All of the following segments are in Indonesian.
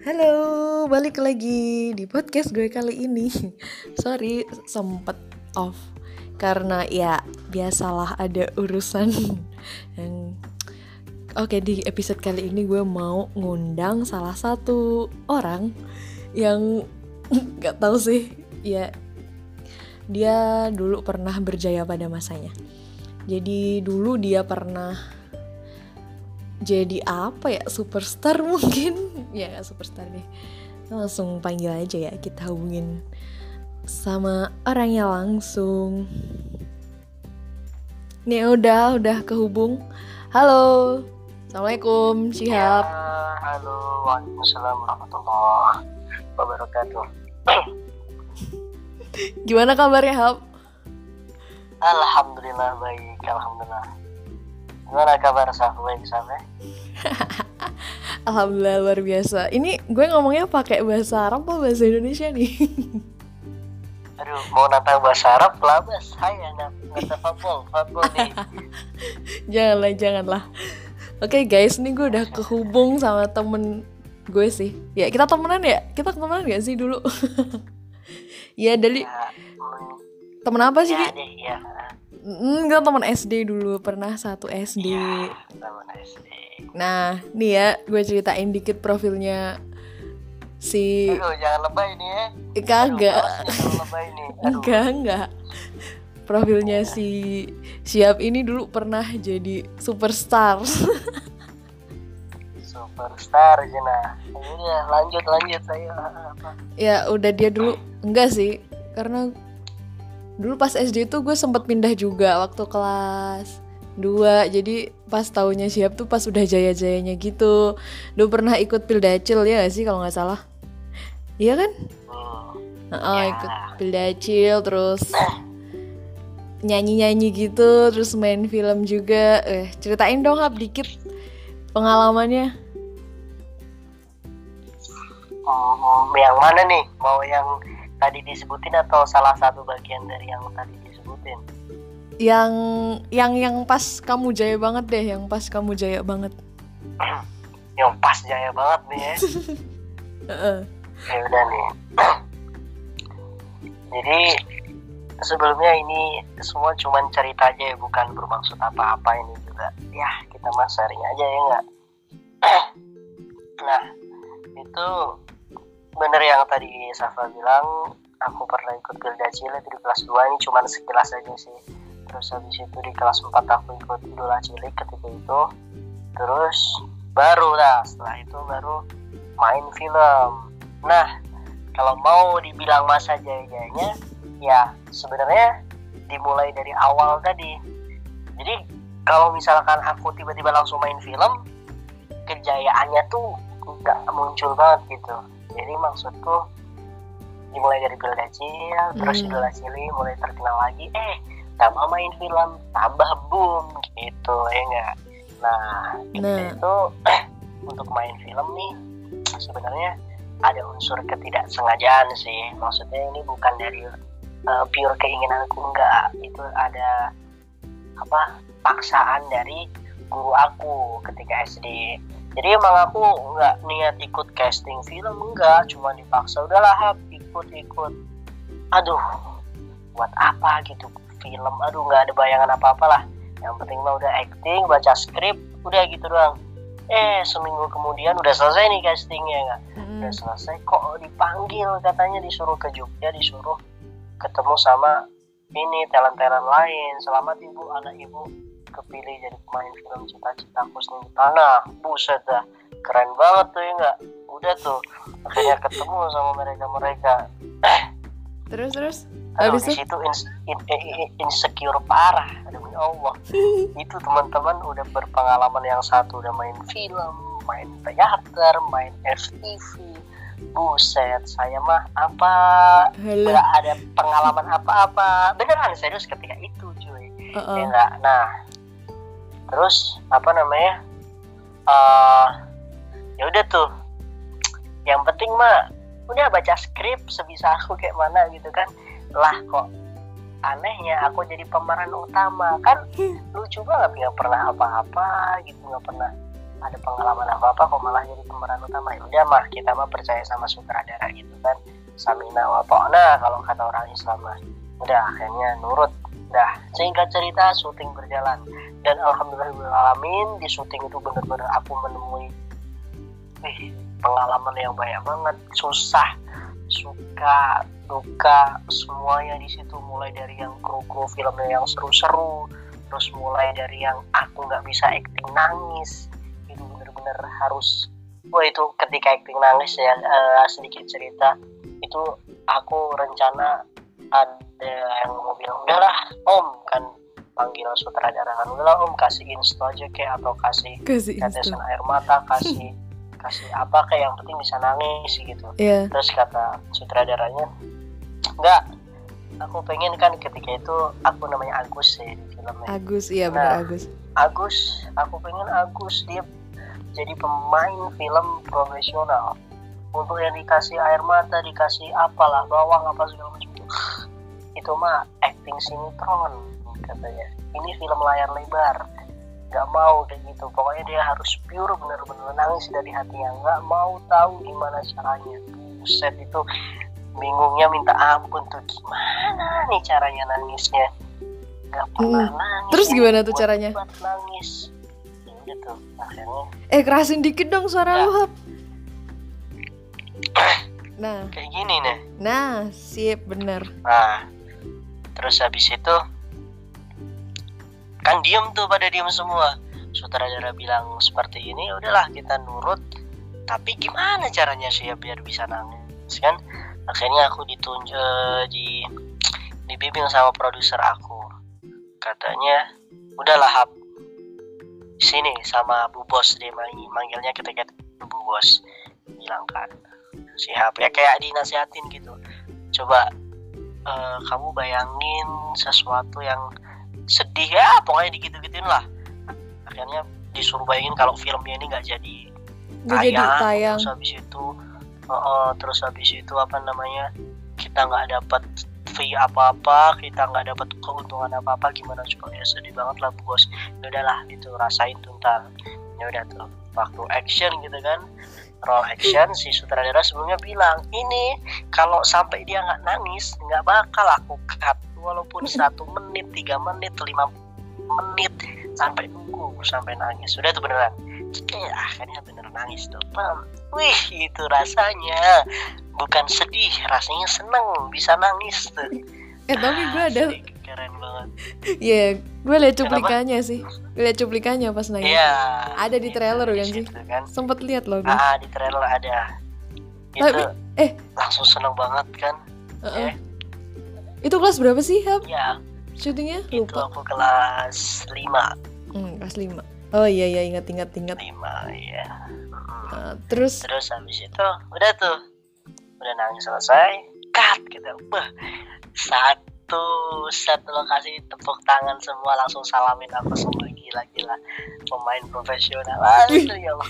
Halo, balik lagi di podcast gue kali ini. Sorry, sempet off karena ya biasalah ada urusan yang Oke, di episode kali ini gue mau ngundang salah satu orang yang nggak tahu sih, ya dia dulu pernah berjaya pada masanya. Jadi dulu dia pernah jadi apa ya superstar mungkin ya superstar deh. Langsung panggil aja ya kita hubungin sama orangnya langsung. Nih udah udah kehubung. Halo. Assalamualaikum Syihab. Ya, halo. Waalaikumsalam warahmatullahi wabarakatuh. Gimana kabarnya Hab? Alhamdulillah baik. Alhamdulillah. Gimana kabar sahabat baik sahabat? Alhamdulillah luar biasa. Ini gue ngomongnya pakai bahasa Arab atau bahasa Indonesia nih? Aduh, mau nata bahasa Arab lah nata fabel, fabel nih. janganlah, janganlah. Oke okay, guys, ini gue udah kehubung sama temen gue sih. Ya kita temenan ya? Kita temenan gak sih dulu? ya dari ya, temen apa sih? Ya, deh, Enggak teman SD dulu pernah satu SD. Ya, teman SD. Nah, nih ya, gue ceritain dikit profilnya si. Aduh, jangan lebay nih ya. Eh, kagak. Enggak, enggak. Profilnya si Siap ini dulu pernah jadi superstar. superstar Jena. Ya, lanjut lanjut saya. Ya, udah dia dulu enggak sih, karena dulu pas SD tuh gue sempet pindah juga waktu kelas 2 jadi pas tahunnya siap tuh pas udah jaya-jayanya gitu. Dulu pernah ikut pildacil ya gak sih kalau nggak salah? Iya kan? Oh, oh ya. ikut pildacil terus nyanyi-nyanyi gitu terus main film juga. Eh ceritain dong hab dikit pengalamannya. Oh, yang mana nih? Mau yang tadi disebutin atau salah satu bagian dari yang tadi disebutin? Yang yang yang pas kamu jaya banget deh, yang pas kamu jaya banget. yang pas jaya banget nih ya. ya udah nih. Jadi sebelumnya ini semua cuman cerita aja ya, bukan bermaksud apa-apa ini juga. Ya kita mas sharing aja ya nggak. nah itu bener yang tadi Safa bilang aku pernah ikut Gilda Cilik di kelas 2 ini cuma sekilas aja sih. Terus habis itu di kelas 4 aku ikut Idola Cilik ketika itu. Terus baru lah setelah itu baru main film. Nah kalau mau dibilang masa jaya-jayanya ya sebenarnya dimulai dari awal tadi. Jadi kalau misalkan aku tiba-tiba langsung main film kejayaannya tuh nggak muncul banget gitu jadi maksudku dimulai dari Bilda Cil hmm. terus Idola Cili mulai terkenal lagi. Eh tambah main film tambah boom gitu ya enggak nah, nah. itu untuk main film nih sebenarnya ada unsur ketidaksengajaan sih. Maksudnya ini bukan dari uh, pure keinginanku enggak itu ada apa paksaan dari guru aku ketika SD jadi emang aku nggak niat ikut casting film enggak. Cuma dipaksa udahlah hap ikut ikut. Aduh buat apa gitu film? Aduh nggak ada bayangan apa apalah yang penting mah udah acting baca skrip udah gitu doang. Eh seminggu kemudian udah selesai nih castingnya nggak hmm. udah selesai kok dipanggil katanya disuruh ke Jogja disuruh ketemu sama ini talent talent lain. Selamat ibu anak ibu kepilih jadi pemain film cita-citaku sendiri. Tanah buset dah. Keren banget tuh ya nggak? Udah tuh akhirnya ketemu sama mereka mereka terus terus? Aduh, di situ in, in, insecure parah. Demi Allah. Itu teman-teman udah berpengalaman yang satu udah main film main teater main FTV buset saya mah apa nggak ada pengalaman apa-apa. Beneran serius ketika itu cuy. Uh -uh. ya enggak nah terus apa namanya uh, ya udah tuh. Yang penting mah udah baca skrip sebisa aku kayak mana gitu kan. Lah kok anehnya aku jadi pemeran utama. Kan lucu banget nggak pernah apa-apa gitu nggak pernah ada pengalaman apa apa kok malah jadi pemeran utama. Ya udah mah kita mah percaya sama sutradara gitu kan. Samina wa nah kalau kata orang Islam mah. Udah akhirnya nurut dah singkat cerita syuting berjalan. Dan alhamdulillah di syuting itu benar-benar aku menemui eh, pengalaman yang banyak banget. Susah suka duka semuanya di situ. Mulai dari yang kru-kru filmnya yang seru-seru terus mulai dari yang aku nggak bisa acting nangis. Bener-bener harus wah itu ketika acting nangis ya uh, sedikit cerita itu aku rencana ada yang mau bilang udahlah om kan panggil sutradara. Kan udahlah om kasih insto aja kayak atau kasih, kasih tetesan air mata kasih kasih apa kayak yang penting bisa nangis gitu. Yeah. terus kata sutradaranya enggak aku pengen kan ketika itu aku namanya Agus ya di filmnya. Agus iya benar nah, Agus. Agus aku pengen Agus dia jadi pemain film profesional. Untuk yang dikasih air mata dikasih apalah bawang apa segala macam itu mah acting sinetron katanya. Ini film layar lebar. Nggak mau kayak gitu. Pokoknya dia harus pure bener-bener nangis dari hatinya nggak mau tahu gimana caranya. Buset itu bingungnya minta ampun tuh. Gimana nih caranya nangisnya? Nggak pernah hmm. nangis. Terus gimana tuh caranya? nangis. Gitu akhirnya. Eh kerasin dikit dong suara ya. lu hap. Nah. Kayak gini nih. Nah sip bener. Nah terus habis itu kan diem tuh pada diem semua. Sutradara bilang seperti ini ya udahlah kita nurut. Tapi gimana caranya sih ya biar bisa nangis kan? Akhirnya aku ditunjuk eh, di dibimbing sama produser aku. Katanya udahlah hap. Sini sama Bu Bos dia manggilnya ketika Bu Bos bilang kan. Siap ya kayak dinasihatin gitu. Coba uh, kamu bayangin sesuatu yang sedih ya pokoknya digitu-gituin lah. Akhirnya disuruh bayangin kalau filmnya ini nggak jadi tayang, jadi tayang. terus habis itu uh, uh, terus habis itu apa namanya kita nggak dapat fee apa-apa kita nggak dapat keuntungan apa-apa gimana coba ya sedih banget lah bos. Ya udahlah itu rasain tuh ntar. Ya udah tuh waktu action gitu kan raw action si sutradara sebelumnya bilang ini kalau sampai dia nggak nangis nggak bakal aku cut. Walaupun satu menit tiga menit lima menit sampai nunggu sampai nangis. Sudah tuh beneran. Ya akhirnya bener nangis tuh. Pam. wih itu rasanya. Bukan sedih rasanya seneng bisa nangis tuh. Eh tapi gue ada keren banget. Iya, yeah, gue liat cuplikannya Kenapa? sih. Liat cuplikannya pas nangis Iya. Ada di trailer kan sih? kan? sempet lihat loh gue. Ah di trailer ada. Itu tapi, eh. langsung seneng banget kan. Uh -uh. Yeah. itu kelas berapa sih Hap? Iya. Syutingnya? Lupa. itu aku kelas 5 hmm, kelas 5 oh iya iya ingat ingat ingat. 5 iya. Uh, terus? Terus habis itu udah tuh. Udah nangis selesai. Cut gitu. Bah satu satu lokasi tepuk tangan semua langsung salamin aku semua. Gila gila pemain profesional. Asli ya Allah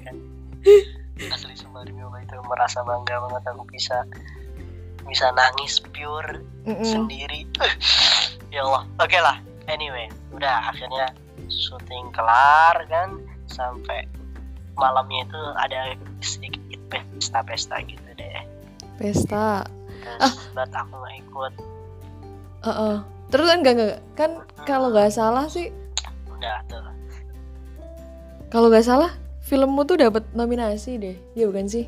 kan asli semua demi Allah itu merasa bangga banget aku bisa bisa nangis pure mm -mm. sendiri. Ya Allah. Oke okay lah anyway udah akhirnya syuting kelar kan? Sampai malamnya itu ada sedikit pesta-pesta gitu pesta. Ah. buat aku ikut uh -uh. terus kan enggak enggak kan kalau nggak salah sih udah tuh. Kalau nggak salah filmmu tuh dapat nominasi deh ya bukan sih?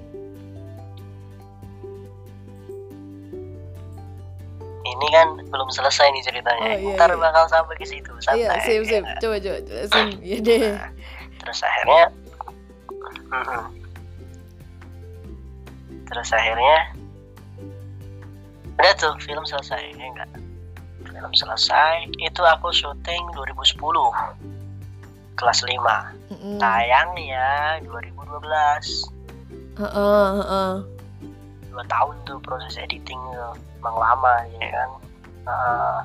Ini kan belum selesai nih ceritanya. Oh, iya, ntar iya. bakal sampai ke situ santai. iya sip sip. Ya. coba coba. Jelasin ya deh. Nah, terus akhirnya terus akhirnya udah tuh film selesai ya enggak film selesai itu aku syuting 2010 kelas 5 mm -hmm. tayang ya 2012 uh -uh, uh -uh. dua tahun tuh proses editing emang lama ya kan? Uh,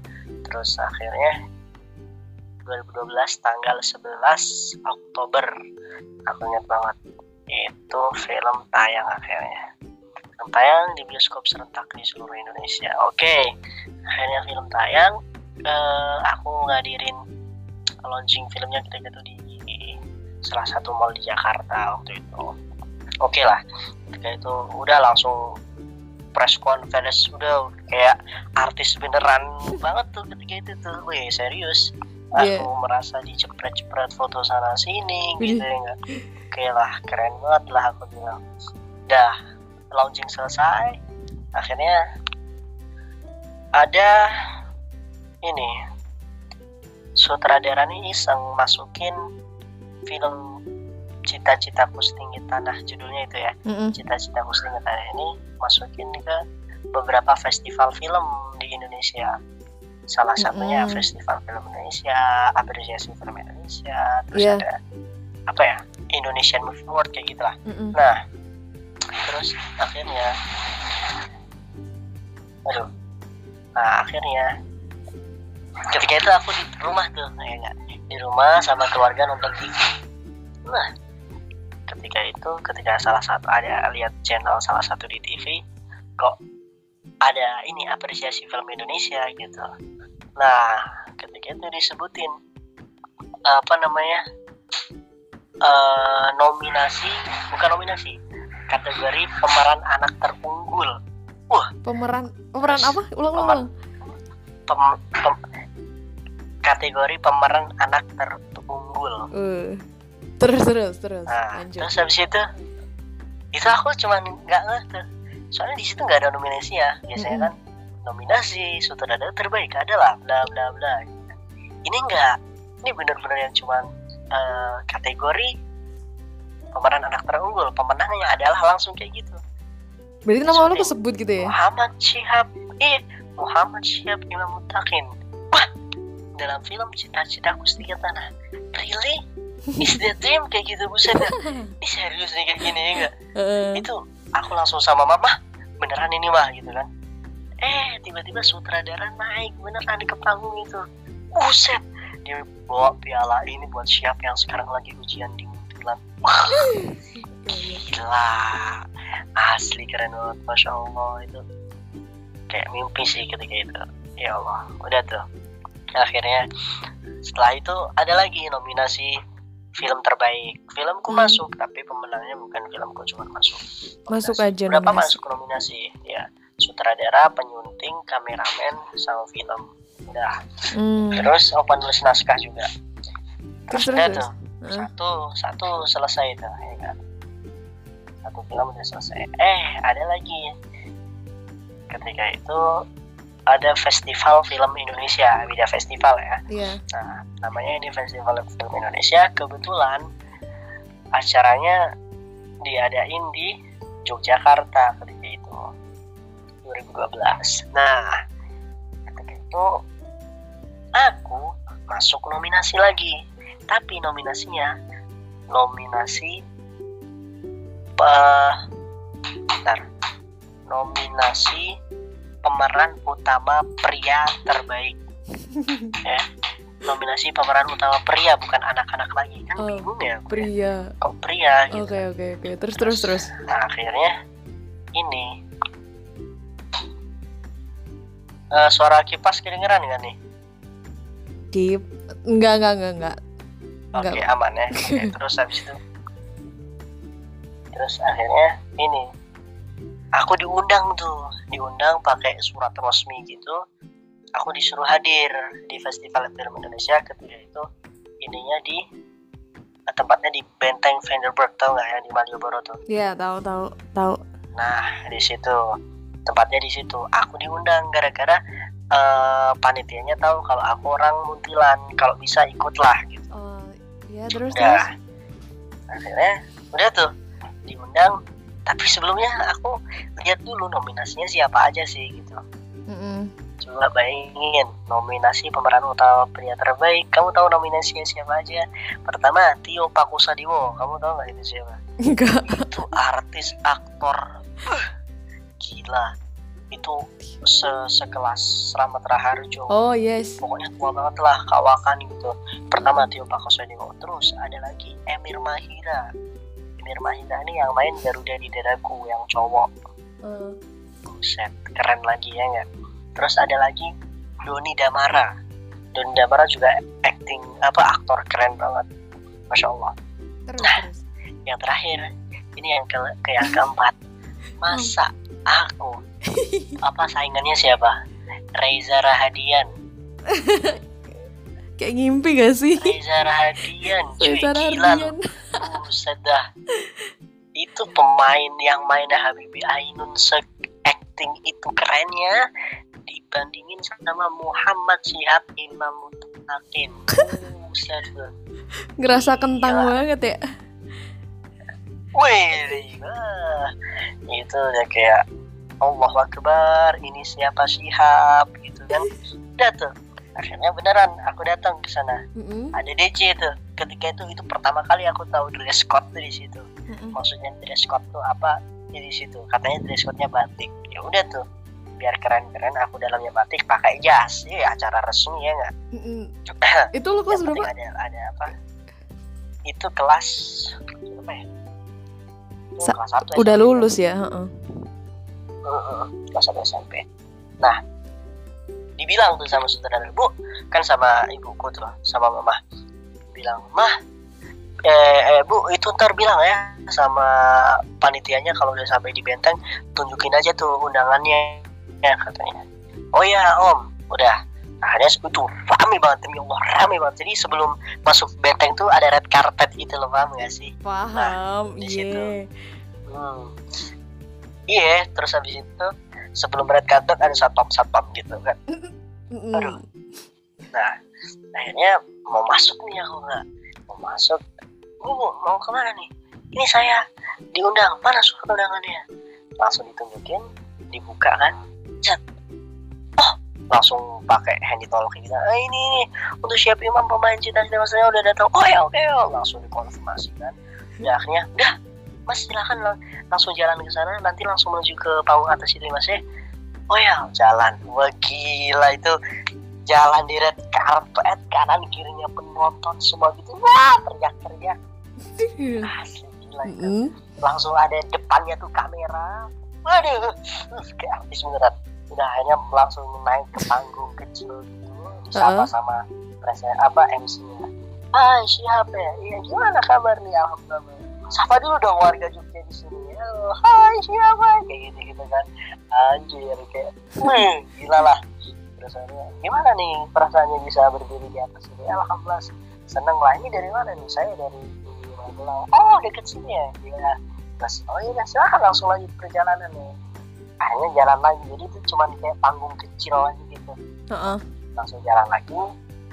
terus akhirnya 2012 tanggal 11 Oktober. Aku ingat banget itu film tayang akhirnya tayang di bioskop serentak di seluruh Indonesia. Oke, okay. akhirnya film tayang. Uh, aku ngadirin launching filmnya kita gitu di salah satu mall di Jakarta waktu itu oke lah ketika itu udah langsung press conference udah kayak artis beneran banget tuh ketika itu tuh wih serius Iya. aku merasa dicepret-cepret foto sana sini Widih. gitu ya enggak oke lah keren banget lah aku bilang udah launching selesai akhirnya ada ini sutradara nih iseng masukin film cita-citaku setinggi tanah judulnya itu ya Mm-mm. cita-citaku setinggi tanah ini masukin ke beberapa festival film di Indonesia salah satunya Mm-mm. festival film Indonesia apresiasi film Indonesia terus Iya. ada apa ya Indonesian Movie Award kayak gitulah Mm-mm. Nah, terus akhirnya, aduh, nah akhirnya ketika itu aku di rumah tuh, ya nggak? di rumah sama keluarga nonton TV. Nah, ketika itu, ketika salah satu ada lihat channel salah satu di TV, kok ada ini apresiasi film Indonesia gitu. Nah, ketika itu disebutin apa namanya eh, nominasi bukan nominasi kategori pemeran anak terunggul. Pemeran pemeran apa? Ulang ulang, ulang. Pem- pem- kategori pemeran anak terunggul. Eh, terus terus terus. Nah lanjut. terus habis itu itu aku cuma nggak ngeh tuh. Soalnya di situ nggak ada nominasi ya. Biasanya kan nominasi sutradara terbaik adalah bla bla bla. Ini enggak ini benar-benar yang cuman eh, kategori pemeran anak terunggul. Pemenangnya adalah langsung kayak gitu. Berarti nama lu kesebut gitu ya? Muhammad Syihab eh Muhammad Syihab Imam Mutakin. Wah dalam film cita-citaku setinggi tanah really? Is that dream kayak gitu buset ini serius nih kayak gini ya enggak itu aku langsung sama mama beneran ini mah gitu kan. Eh tiba-tiba sutradara naik beneran ke panggung itu. Buset dia bawa piala ini buat siapa yang sekarang lagi ujian di gila. Asli keren banget masya allah. Itu kayak mimpi sih ketika itu. Ya allah udah tuh. Akhirnya setelah itu ada lagi nominasi film terbaik. Filmku Hmm. masuk tapi pemenangnya bukan filmku cuma masuk. Masuk Nominasi. aja berapa nominasi. masuk nominasi? Ya sutradara penyunting kameramen sama film. Udah. Hmm, terus open nulis naskah juga. Terus terus. tuh Satu satu selesai tuh ya kan? Satu film udah selesai. Eh ada lagi. Ketika itu ada festival film Indonesia beda festival ya. Iya. nah namanya ini festival film Indonesia. Kebetulan acaranya diadain di Yogyakarta ketika itu 2012 nah ketika itu aku masuk nominasi lagi tapi nominasinya nominasi eh bentar. nominasi pemeran utama pria terbaik ya nominasi pemeran utama pria bukan anak-anak lagi kan Oh, bingung ya gue. Pria. kok pria gitu Oke oke oke. Terus terus terus. Nah, akhirnya ini Eh, suara kipas kedengeran nggak nih? Kip. Enggak enggak enggak enggak. Oke Enggak. aman ya. Oke, terus habis itu, terus akhirnya ini, aku diundang tuh, diundang pakai surat resmi gitu. Aku disuruh hadir di Festival Film Indonesia ketika itu ininya di tempatnya di Benteng Vanderburg tau nggak ya di Malioboro tuh. Iya, tahu tahu tahu. Nah, di situ tempatnya di situ. Aku diundang gara-gara eh, panitianya tahu kalau aku orang Muntilan, kalau bisa ikutlah gitu. Ya terus. Akhirnya udah tuh diundang. Tapi sebelumnya aku lihat dulu nominasinya siapa aja sih gitu. terus. Mm-mm. Coba bayangin nominasi pemeran utama pria terbaik. Kamu tahu nominasinya siapa aja? Pertama Tio Pakusadewo. Kamu tahu nggak itu siapa? Enggak. itu artis aktor gila itu se sekelas Slamet Raharjo. Oh, yes. pokoknya tua banget lah kawakan gitu. Pertama Tio Pakusadewo terus ada lagi Emir Mahira. Emir Mahira ini yang main Garuda di dadaku yang cowok. Eh, buset keren lagi ya nggak? Terus ada lagi Doni Damara. Doni Damara juga acting apa aktor keren banget. Masya Allah. Terus Nah. terus. yang terakhir ini yang ke, ke yang keempat. Masa aku apa saingannya siapa? Reza Rahadian. Kayak ngimpi gak sih? Reza Rahadian Reza Rahardian. Buset dah. Itu pemain yang mainnya Habibie Ainun se acting itu kerennya dibandingin sama Muhammad Syihab Imam Mutakin. Buset dah ngerasa kentang Gila. banget ya. Wih, itu udah kayak Allah Akbar, ini siapa Syihab gitu kan. Udah tuh, akhirnya beneran aku datang ke sana. Mm-mm, Ada DJ tuh. Ketika itu itu pertama kali aku tahu dress code tuh di situ. mm-mm. Maksudnya dress code tuh apa? Ya di situ. Katanya dress code-nya batik. Ya udah tuh. Biar keren-keren aku dalamnya batik pakai jas. Ya acara resmi ya nggak? Mm-mm. itu lu kelas berapa ada ada apa? Itu kelas apa ya? Itu Sa- kelas satu udah SMP. lulus ya heeh. Heeh, kelas SMP. Nah, dibilang tuh sama saudara bu, kan sama ibuku tuh, sama mama, bilang mah, eh, eh, bu itu ntar bilang ya sama panitianya kalau udah sampai di benteng tunjukin aja tuh undangannya ya katanya. Oh ya om, udah. Akhirnya itu rame banget demi Allah rame banget. Jadi sebelum masuk benteng tuh ada red carpet gitu loh paham gak sih? paham di iya situ. Hmm. Iya, terus habis itu sebelum red carpet ada satpam satpam gitu kan. Aduh. Nah, akhirnya mau masuk nih aku nggak mau masuk. Bu, mau ke mana nih? Ini saya diundang. Mana surat undangannya? Langsung ditunjukin, dibuka kan. Cet. Oh, langsung pakai handy talk gitu. Ah, ini, ini untuk siap imam pemain cita-cita saya udah datang. Oh ya, oke, oh. langsung dikonfirmasi kan. Udah akhirnya, udah, mas silahkan lang- langsung jalan ke sana. Nanti langsung menuju ke panggung atas itu ya, mas ya. Oh ya, jalan. Wah gila itu jalan di red carpet kanan kirinya penonton semua gitu. Wah teriak-teriak. Asli gila itu. Mm-mm. Langsung ada depannya tuh kamera. Waduh, uh, kayak artis beneran. Udah akhirnya langsung naik ke panggung kecil gitu. Disapa Uh-uh. sama presiden apa MC-nya. Hai siapa ya? Iya gimana kabar nih? Alhamdulillah. Sapa dulu dong warga Jogja di sini. Halo, hai siapa? Kayak gitu gitu kan. Anjir kayak, wih gila lah. Terus akhirnya, gimana nih perasaannya bisa berdiri di atas ini? Alhamdulillah seneng lah. Ini dari mana nih? Saya dari Magelang. Oh deket sini ya? Iya. Terus, oh iya silahkan langsung lanjut perjalanan nih. Akhirnya jalan lagi. Jadi itu cuman kayak panggung kecil aja gitu Heeh. langsung jalan lagi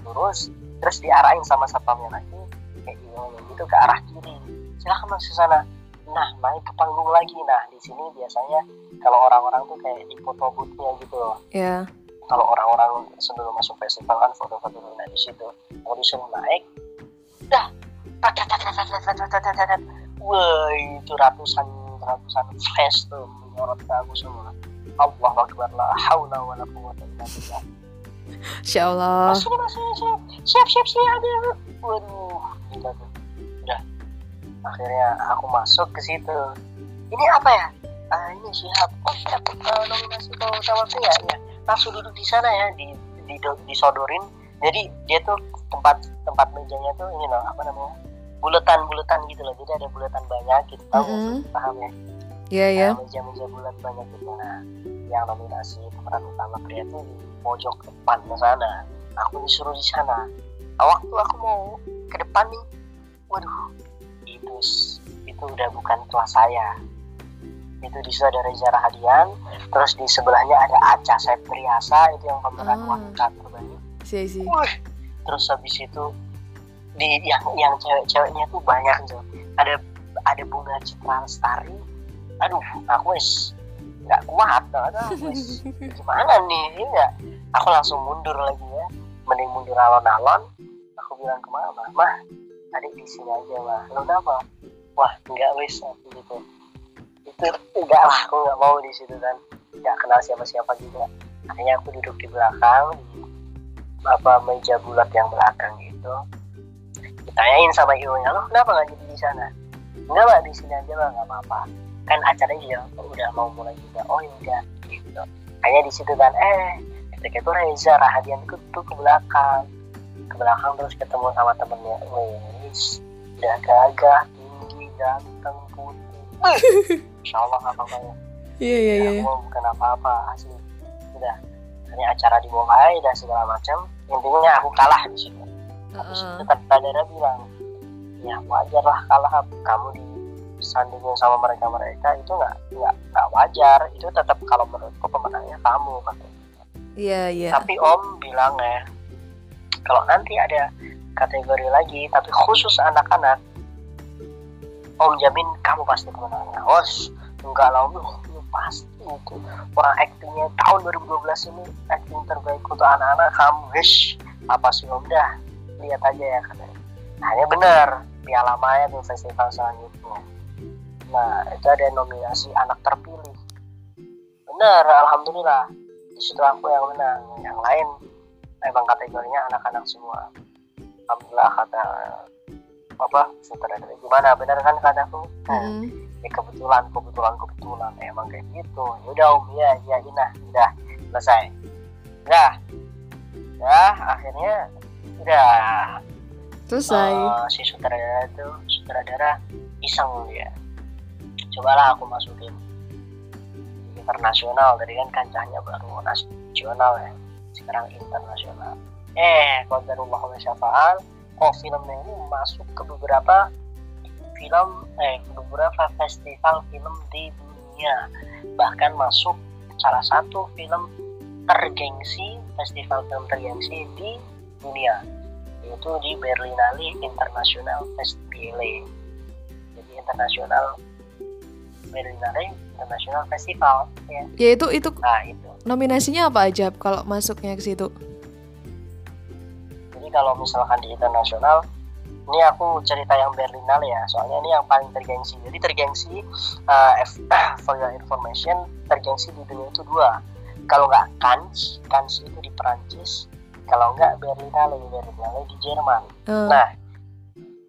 lurus terus diarahin sama satpamnya lagi kayak gimana gitu ke arah kiri silahkan masuk sana nah naik ke panggung lagi nah di sini biasanya kalau orang-orang tuh kayak di foto boothnya gitu loh yeah. kalau orang-orang sebelum masuk festival kan foto-foto dulu nah di situ audition naik dah wah itu ratusan ratusan flash tuh menyorot ke aku semua Allah Akbar la haula wala quwata illa billah Insya Allah. Masuk, masuk, masuk. Siap, siap, siap. Waduh, gila tuh. Udah, Akhirnya aku masuk ke situ. Ini apa ya? Ah, ini siap. Oh, siap. Eh, nominasi ke utama pria ya. Langsung duduk di sana ya, di, di disodorin. Jadi dia tuh tempat tempat mejanya tuh ini loh, apa namanya? Buletan-buletan gitu loh. Jadi ada buletan banyak gitu. Tahu sih? Mm-mm. Paham ya? Iya ya Nah, meja-meja bulat banyak gitu nah yang nominasi pemeran utama pria tuh di pojok depan ke sana aku disuruh di sana nah, waktu aku mau ke depan nih waduh itu itu udah bukan kelas saya itu di situ ada Reza Rahadian terus di sebelahnya ada Aca Septriasa itu yang pemeran Ah. wanita terbaik sih sih Wih, terus habis itu di yang yang cewek-ceweknya tuh banyak tuh. Ada ada bunga Citra Lestari. Aduh, aku wis nggak kuat, aku wis gimana nih? Ini nggak. Aku langsung mundur lagi ya. Mending mundur alon-alon. Aku bilang ke mama, mah, di sini aja mah. Lo kenapa? Wah, nggak wis aku gitu. Itu enggak lah, aku nggak mau di situ kan. Nggak kenal siapa-siapa juga. Akhirnya aku duduk di belakang di apa meja bulat yang belakang gitu ditanyain sama ibunya lo kenapa nggak jadi di sana enggak lah di sini aja lah nggak apa-apa kan acaranya juga udah mau mulai juga oh ya gitu hanya di situ kan eh ketika itu Reza Rahadian itu tuh ke belakang ke belakang terus ketemu sama temennya wis udah gagah tinggi ganteng putih Insya Allah apa apa ya Iya iya iya. bukan apa-apa asli udah ini acara dimulai dan segala macam intinya aku kalah di situ Terus Heeh. tetap saudara bilang ya wajar lah kalah kamu disandingin sama mereka mereka itu nggak nggak nggak wajar itu tetap kalau menurutku pemenangnya kamu katanya. Iya iya. tapi om bilang ya kalau nanti ada kategori lagi tapi khusus anak-anak om jamin kamu pasti pemenangnya os enggak lah om. Lu pasti itu. Orang aktingnya tahun 2012 ini akting terbaik untuk anak-anak kamu. Wish apa sih om? Dah lihat aja ya katanya. Hanya benar. Piala Maya tuh festival selanjutnya. Nah itu ada nominasi anak terpilih. Benar alhamdulillah. Di situ aku yang menang. Yang lain emang kategorinya anak-anak semua alhamdulillah kata apa sutradara gimana? Benar kan kataku Mm-mm. ya kebetulan kebetulan kebetulan emang kayak gitu. Ya udah om ya ya inah udah selesai. Udah ya akhirnya udah. Selesai. Eh, si sutradara itu sutradara iseng dia cobalah aku masukin internasional. Tadi kan kancahnya baru nasional ya. Sekarang internasional eh qadarullah wa syafa'al. Kok filmnya ini masuk ke beberapa film eh beberapa festival film di dunia. Bahkan masuk salah satu film tergengsi festival film tergengsi di dunia yaitu di Berlinale International Festival. Jadi internasional Berlinale International Festival ya. Ya itu itu nah itu. nominasinya apa aja kalau masuknya ke situ? Jadi kalau misalkan di internasional ini aku cerita yang Berlinale ya soalnya ini yang paling tergengsi. Jadi tergengsi uh, F- for your information tergengsi di dunia itu dua. Kalau nggak Cannes Cannes itu di Perancis kalau nggak Berlinale Berlinale di Jerman. Eh, nah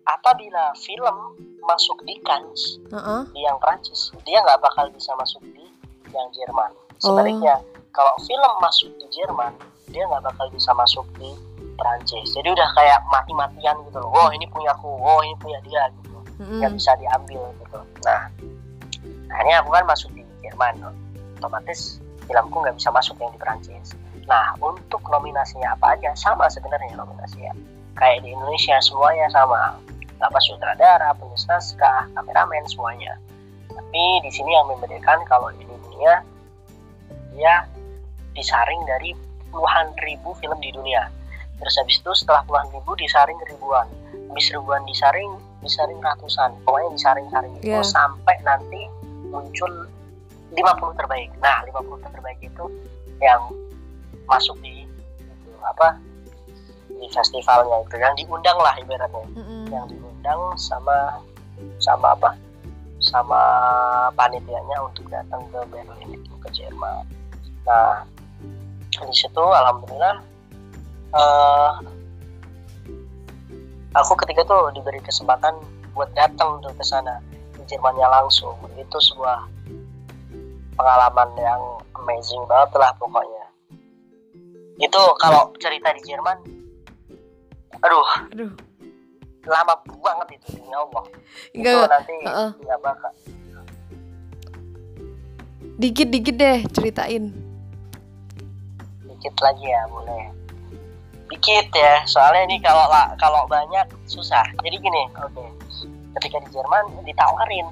apabila film masuk di Cannes heeh. di yang Prancis dia nggak bakal bisa masuk di yang Jerman. Sebaliknya kalau film masuk di Jerman dia nggak bakal bisa masuk di Prancis jadi udah kayak mati-matian gitu loh. Oh ini punya aku. Oh ini punya dia gitu. Mm-mm. nggak bisa diambil gitu. Nah akhirnya aku kan masuk di Jerman. Otomatis filmku nggak bisa masuk yang di Prancis nah untuk nominasinya apa aja? Sama sebenarnya nominasinya. Kayak di Indonesia semuanya sama. Apa sutradara penulis naskah kameramen semuanya. Tapi di sini yang membedakan kalau di dunia dia disaring dari puluhan ribu film di dunia terus habis itu setelah puluhan ribu disaring ribuan. Habis ribuan disaring disaring ratusan. Pokoknya disaring-saring itu Iya. sampai nanti muncul 50 terbaik. Nah 50 terbaik itu yang masuk di itu, apa di festivalnya itu. Yang diundang lah ibaratnya. Mm-mm. yang diundang sama sama apa? Sama panitianya untuk datang ke Berlin itu ke Jerman. Nah di situ alhamdulillah eh aku ketika itu diberi kesempatan buat datang tuh ke sana di Jermannya langsung itu sebuah pengalaman yang amazing banget lah pokoknya itu kalau cerita di Jerman aduh Aduh. lama banget itu demi Allah itu Enggak, nanti heeh. nggak bakal dikit-dikit deh ceritain. dikit lagi ya boleh dikit ya soalnya ini kalau la- kalau banyak susah. Jadi gini oke. Ketika di Jerman ditawarin.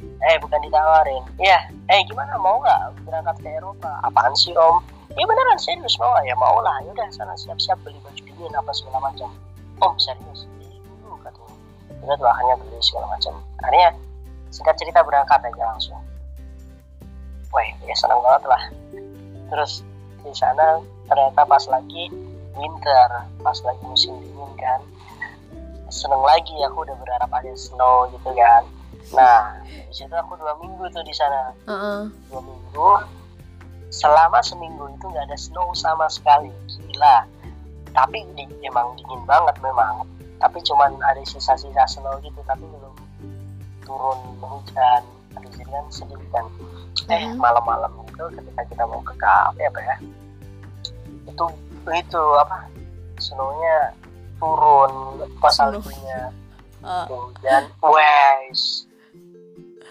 Eh bukan ditawarin. Iya. Eh gimana mau nggak berangkat ke Eropa? Apaan sih om? Ya beneran serius mau ya mau lah. Yaudah sana siap-siap beli baju dingin apa segala macam. Om serius? Dulu katanya udah tuh akhirnya beli segala macam. Akhirnya singkat cerita berangkat aja langsung. Wah ya senang banget lah. Terus di sana ternyata pas lagi winter pas lagi musim dingin kan. Seneng lagi aku udah berharap ada snow gitu kan. Nah di situ aku dua minggu tuh di sana. Heeh. dua minggu selama seminggu itu nggak ada snow sama sekali. Gila. Tapi di, emang dingin banget memang. Tapi cuman ada sisa-sisa snow gitu tapi belum turun hujan. Jadi kan sedih kan. Eh malam-malam itu ketika kita mau ke kafe apa ya itu itu apa? Snownya turun pas saljunya. Ah. hujan wes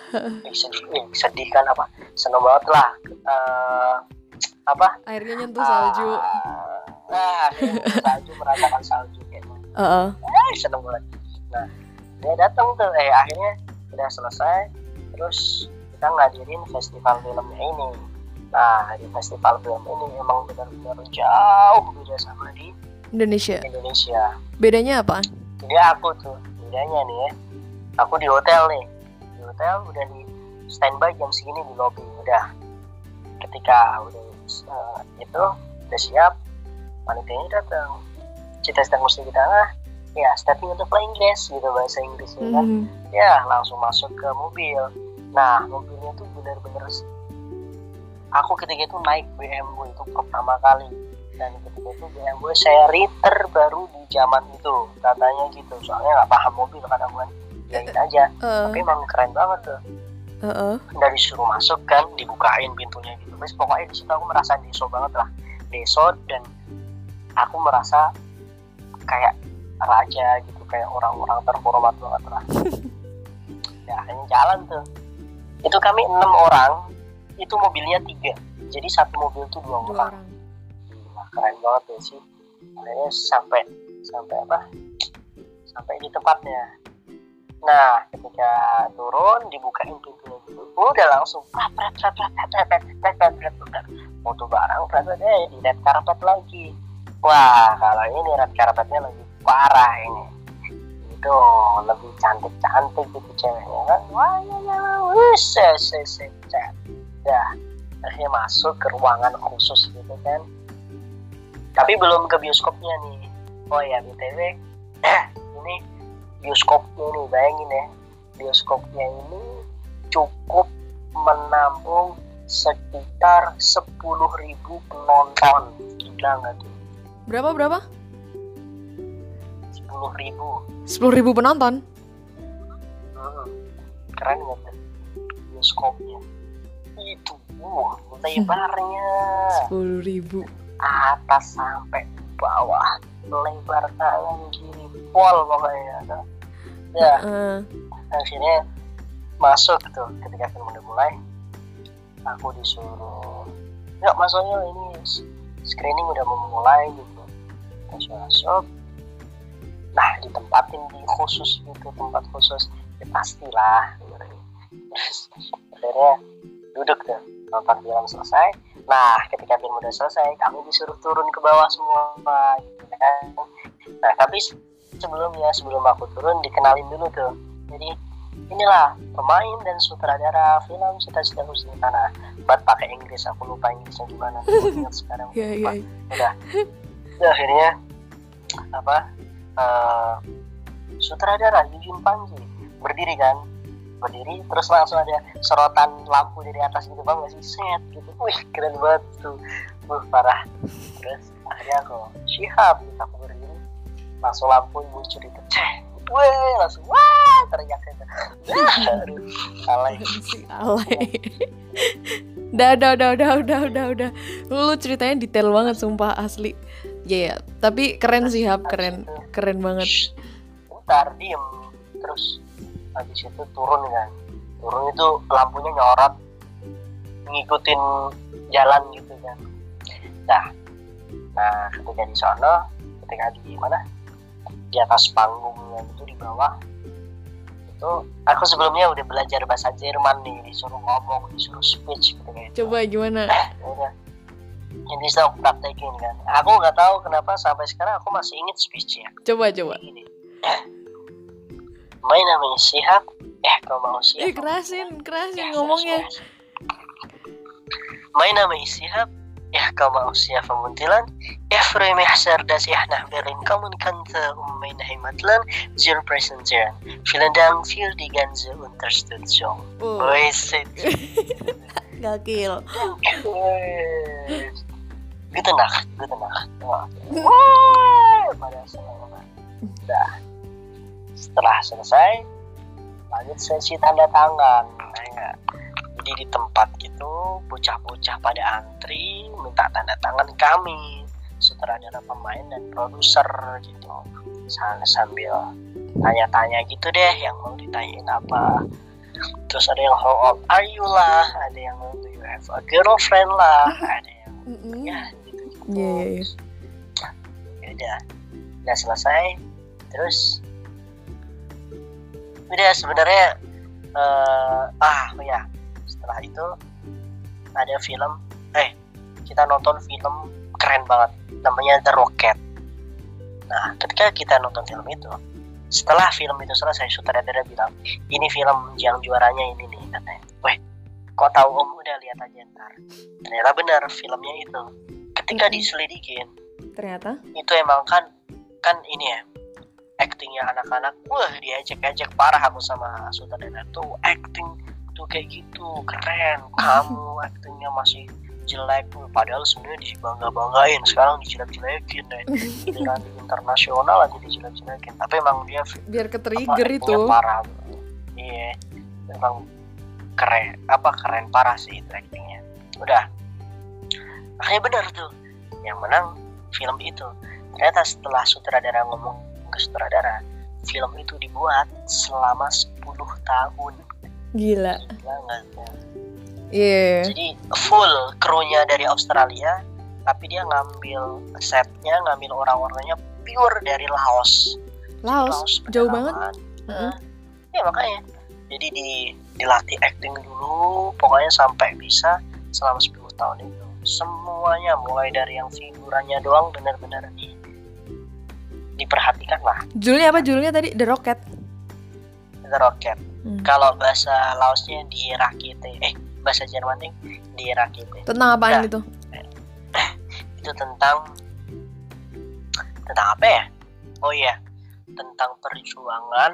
eh, sedih eh, sedih kan apa? Seneng banget lah Eh, apa? Airnya nyentuh salju. Ah, nah salju merasakan salju kayaknya. Heeh. eh, seneng banget. Nah dia datang tuh eh akhirnya udah selesai terus kita ngadirin festival filmnya ini nah di festival film ini emang benar-benar jauh beda sama di Indonesia. Indonesia. Bedanya apa? Jadi aku tuh. Bedanya nih ya. Aku di hotel nih. Di hotel udah di standby jam segini di lobby udah. Ketika udah eh, itu udah siap panitianya datang. Cita cita mesti kita ah ya starting untuk flying Inggris gitu bahasa Inggrisnya kan. Hmm. ya langsung masuk ke mobil. Nah mobilnya tuh bener-bener aku ketika itu naik BMW itu pertama kali. Dan ketika itu BMW seri terbaru di zaman itu. Katanya gitu. Soalnya nggak paham mobil kan aku kan yakin aja. Eh, tapi emang keren banget tuh. Heeh. udah disuruh masuk kan dibukain pintunya gitu. Terus pokoknya di situ aku merasa deso banget lah. Deso dan aku merasa kayak raja gitu. Kayak orang-orang terhormat banget lah. Ya akhirnya jalan tuh. Itu kami enam orang itu mobilnya tiga. Jadi satu mobil itu dua, orang. Nah, keren banget ya sih. Akhirnya sampai sampai apa? Sampai di tempatnya. Nah ketika turun dibukain pintunya dulu. Udah langsung ah, foto barang eh di red carpet lagi. Wah kalau ini red carpetnya lagi parah ini. Itu lebih cantik cantik gitu ceweknya kan. Wah ya ya wis ses ya akhirnya masuk ke ruangan khusus gitu kan. Tapi belum ke bioskopnya nih. Oh ya btw ini bioskopnya nih bayangin ya. Bioskopnya ini cukup menampung sekitar 10.000 penonton. Gila nggak tuh? Berapa berapa? 10.000 sepuluh ribu penonton? Hmm. keren tuh bioskopnya itu uh, lebarnya sepuluh ribu. Atas sampai bawah lebar kanan kiri pol pokoknya. Ya. Heeh. akhirnya masuk tuh ketika film udah mulai aku disuruh ya masuknya ini screening udah mau mulai gitu. Masuk masuk. Nah ditempatin di khusus gitu tempat khusus ya pastilah terus akhirnya duduk tuh. Nonton film selesai. Nah ketika film udah selesai kami disuruh turun ke bawah semua gitu kan. Nah tapi sebelumnya sebelum aku turun dikenalin dulu tuh. Jadi inilah pemain dan sutradara film cita-cita Husni. Tanah buat pakai Inggris aku lupa Inggrisnya gimana. Sekarang. Iya iya. iya. udah. Udah, akhirnya apa eh, sutradara Yujin Panji berdiri kan berdiri terus langsung ada sorotan lampu dari atas gitu bang gak sih? Set gitu. Wih keren banget tuh. Wah parah. Terus akhirnya aku siap gitu aku berdiri. Langsung lampu muncul itu ceh weh langsung wah teriak Wah, aduh alay. Alay. Udah udah udah udah udah udah udah. Lu ceritanya detail banget sumpah asli. Ya ya tapi keren sih hap keren. Keren banget. Bentar diem. Terus habis itu turun kan. Turun itu lampunya nyorot ngikutin jalan gitu kan. Nah nah ketika di sana ketika di mana? Di atas panggungnya itu di bawah itu aku sebelumnya udah belajar bahasa Jerman nih disuruh ngomong disuruh speech gitu kayak coba gimana? Udah. Ini saya praktekin kan. Aku nggak tahu kenapa sampai sekarang aku masih inget speechnya. Coba coba My name is Sihab. Eh, kau mau Sihab? Eh, kerasin, kerasin ya, ngomongnya. Main. My name is Sihab. Eh, kau mau Sihab pemuntilan? Eh, free mehsar dan eh nah berin kamun kante ummei nahimatlan present zero. Vielen Dank für die ganze Unterstützung. Uh. Oh. Wes. Gakil. Gitu nak, gitu nak. Wah, pada. Dah. Setelah selesai, lanjut sesi tanda tangan. Nah. Jadi di tempat gitu, bocah-bocah pada antri minta tanda tangan kami, sutradara pemain dan produser gitu. Sana sambil tanya-tanya gitu deh yang mau ditanyain apa. Terus ada yang how old are you lah? Ada yang do you have a girlfriend lah? Ada yang ya gitu gitu Iya, iya, iya. ya udah. Udah selesai. Terus udah sebenarnya eh ah oh ya. Setelah itu ada film eh kita nonton film keren banget namanya The Rocket. Nah ketika kita nonton film itu setelah film itu selesai sutradara bilang ini film yang juaranya ini nih katanya. Weh kok tahu? Om udah lihat aja ntar. Ternyata benar filmnya itu. Ketika diselidikin Ternyata. itu emang kan kan ini ya actingnya anak-anak wah diajak-ajak parah aku sama sutradara tuh acting tuh kayak gitu keren. Kamu actingnya masih jelek. Padahal sebenarnya dibangga-banggain sekarang dijelek-jelekin deh. Dengan internasional aja dijelek-jelekin. Tapi emang dia Biar ke apa, trigger itu. parah. Iya memang keren apa keren parah sih itu actingnya. Udah. Akhirnya benar tuh yang menang film itu. Ternyata setelah sutradara ngomong ke sutradara film itu dibuat selama 10 tahun Gila. Gila tuh? Iya. jadi full krunya dari Australia tapi dia ngambil setnya ngambil orang-orangnya pure dari Laos Laos. Jauh banget. pedalaman. Mm-mm. Nah, ya makanya jadi di dilatih acting dulu pokoknya sampai bisa selama 10 tahun itu semuanya mulai dari yang figurannya doang benar-benar di diperhatikan lah Judulnya apa judulnya tadi? The Rocket. The Rocket Hmm. kalau bahasa Laosnya di Rakite eh bahasa Jermannya di Rakite Tentang apaan Ya. gitu? itu tentang tentang apa ya oh iya tentang perjuangan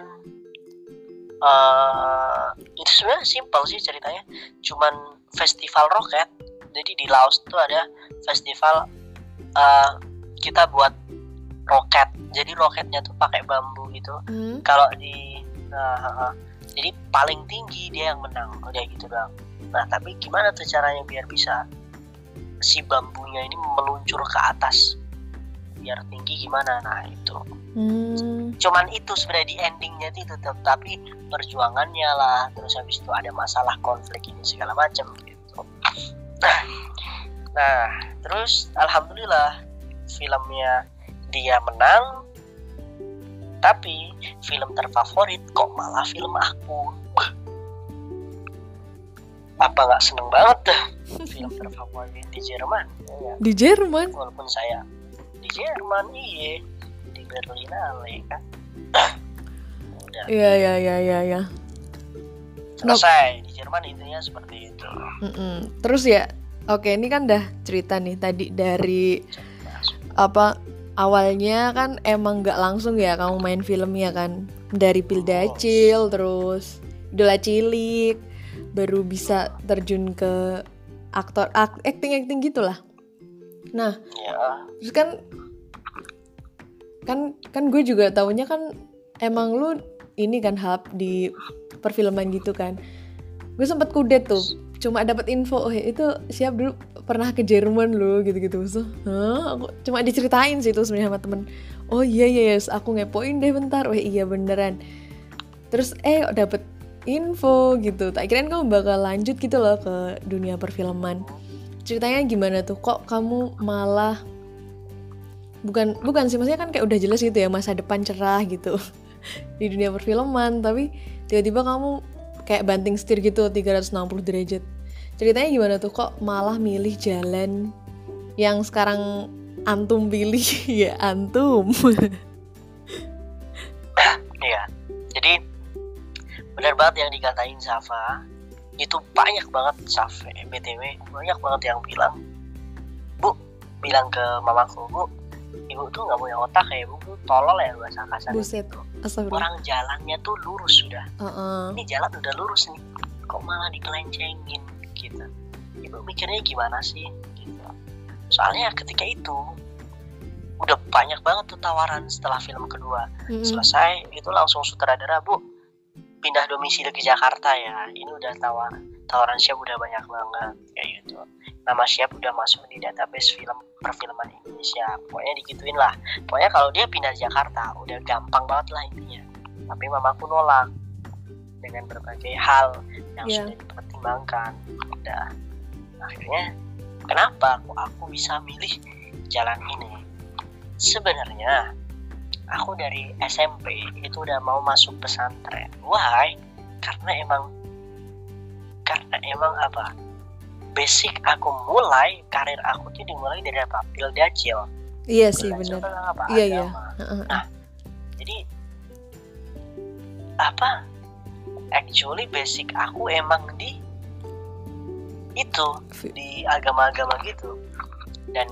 eh itu sebenarnya simpel sih ceritanya cuman festival roket jadi di Laos tuh ada festival eh kita buat roket. Jadi roketnya tuh pakai bambu gitu. Hmm. kalau di nah, jadi paling tinggi dia yang menang. Udah gitu doang. Nah tapi gimana tuh caranya biar bisa si bambunya ini meluncur ke atas? Biar tinggi gimana? Nah itu. Hmm. cuman itu sebenarnya di endingnya itu tetap tapi perjuangannya lah. Terus habis itu ada masalah konflik ini segala macam gitu. Nah nah terus alhamdulillah filmnya dia menang tapi film terfavorit kok malah film aku. Apa nggak seneng banget dah film terfavorit di Jerman ya, Di Jerman. walaupun saya di Jerman iya. Di Berlinale kan? Udah. Iya iya iya iya. iya. selesai. Di Jerman intinya seperti itu. Mm-mm. Terus ya, oke ini kan dah cerita nih tadi dari apa awalnya kan emang nggak langsung ya kamu main filmnya kan. Dari Pildacil terus Idola Cilik baru bisa terjun ke aktor ak, acting acting gitulah. Nah ya terus kan kan kan gue juga taunya kan emang lu ini kan hub di perfilman gitu kan. Gue sempet kudet tuh cuma dapat info oh itu siap dulu pernah ke Jerman lu gitu-gitu. So Hah? aku cuma diceritain sih itu sebenarnya sama temen. Oh iya iya yes. aku ngepoin deh bentar. Oh iya beneran. Terus eh dapet info gitu. Tak kirain kamu bakal lanjut gitu loh ke dunia perfilman. Ceritanya gimana tuh? Kok kamu malah bukan bukan sih maksudnya kan kayak udah jelas gitu ya masa depan cerah gitu di dunia perfilman tapi tiba-tiba kamu kayak banting setir gitu 360 derajat ceritanya gimana tuh kok malah milih jalan yang sekarang antum pilih ya antum Iya. Jadi benar banget yang dikatain Safa. Itu banyak banget Safa BTW banyak banget yang bilang, Bu, bilang ke mamaku, Bu, ibu tuh nggak punya otak ya, bu, tuh tolol ya bahasa kasar. buset astagfirullah Orang jalannya tuh lurus sudah. Heeh. Ini jalan udah lurus nih, kok malah dikelencengin gitu. Ibu mikirnya gimana sih? Gitu. Soalnya ketika itu udah banyak banget tuh tawaran setelah film kedua Mm-mm. selesai itu langsung sutradara bu pindah domisili ke Jakarta ya ini udah tawaran tawaran siap udah banyak banget kayak gitu. Nama siap udah masuk di database film perfilman Indonesia. Pokoknya digituin lah. Pokoknya kalau dia pindah Jakarta udah gampang banget lah intinya tapi mamaku nolak dengan berbagai hal yang Iya. sudah dipertimbangkan. Udah akhirnya kenapa kok aku bisa milih jalan ini? Sebenarnya aku dari SMP itu udah mau masuk pesantren. Why? Karena emang karena emang apa? Basic aku mulai karir aku tuh dimulai dari apa Pildacil Iya sih apa Iya, iya. Heeh. jadi apa? Actually basic aku emang di itu di agama-agama gitu. Dan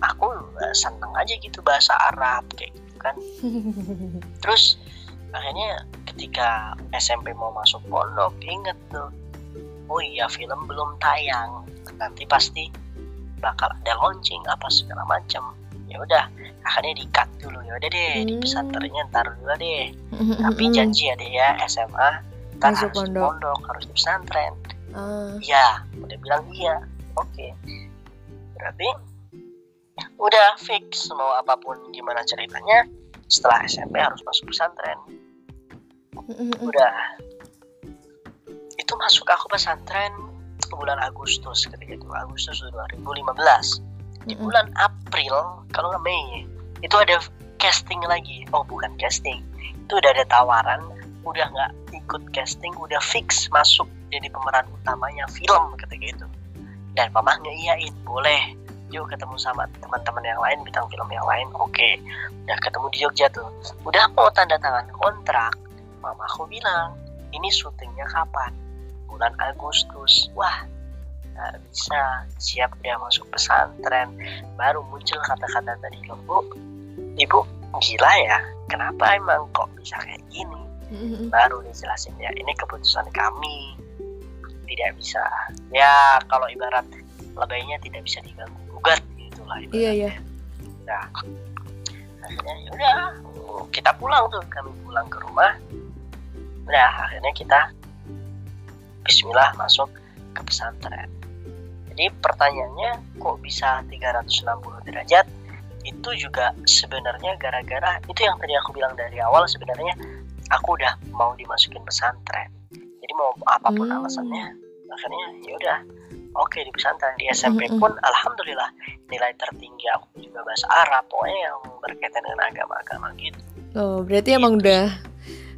aku eh, seneng aja gitu bahasa Arab kayak gitu kan. Terus akhirnya ketika SMP mau masuk pondok inget tuh oh iya film belum tayang. Nanti pasti bakal ada launching apa segala macam. Ya udah akhirnya di cut dulu. Ya udah deh di Hmm. pesantrennya ntar dulu deh. Tapi janji ya deh ya SMA Masuk ntar harus di pondok. pondok harus di pesantren. Ah, iya udah bilang iya. Oke. Berarti udah fix mau apa pun gimana ceritanya setelah SMP harus masuk pesantren. Udah itu masuk aku pesantren bulan Agustus ketika itu Agustus 2015 di bulan April kalau nggak Mei itu ada casting lagi. Oh bukan casting. Itu udah ada tawaran udah nggak ikut casting udah fix masuk jadi pemeran utamanya film ketika itu. Dan mama ngeiyain boleh. Yuk ketemu sama teman-teman yang lain bintang film yang lain oke. Udah ketemu di Jogja tuh. Udah mau tanda tangan kontrak. Mama aku bilang ini syutingnya kapan bulan Agustus. Wah nggak bisa. Siap dia masuk pesantren. Baru muncul kata-kata tadi loh bu. Ibu gila ya. Kenapa emang kok bisa kayak gini? Mm-mm. baru dijelasin ya ini keputusan kami. Tidak bisa. Ya kalau ibarat lebaynya tidak bisa diganggu gugat gitu lah ibaratnya. Iya iya. Nah, akhirnya ya udah kita pulang tuh. Kami pulang ke rumah. Udah akhirnya kita Bismillah masuk ke pesantren jadi pertanyaannya kok bisa 360 derajat itu juga sebenarnya gara-gara itu yang tadi aku bilang dari awal sebenarnya aku udah mau dimasukin pesantren jadi mau apa pun Hmm. alasannya akhirnya ya udah oke di pesantren di SMP Mm-mm. pun alhamdulillah nilai tertinggi aku juga bahasa Arab pokoknya yang berkaitan dengan agama-agama gitu Oh, berarti emang udah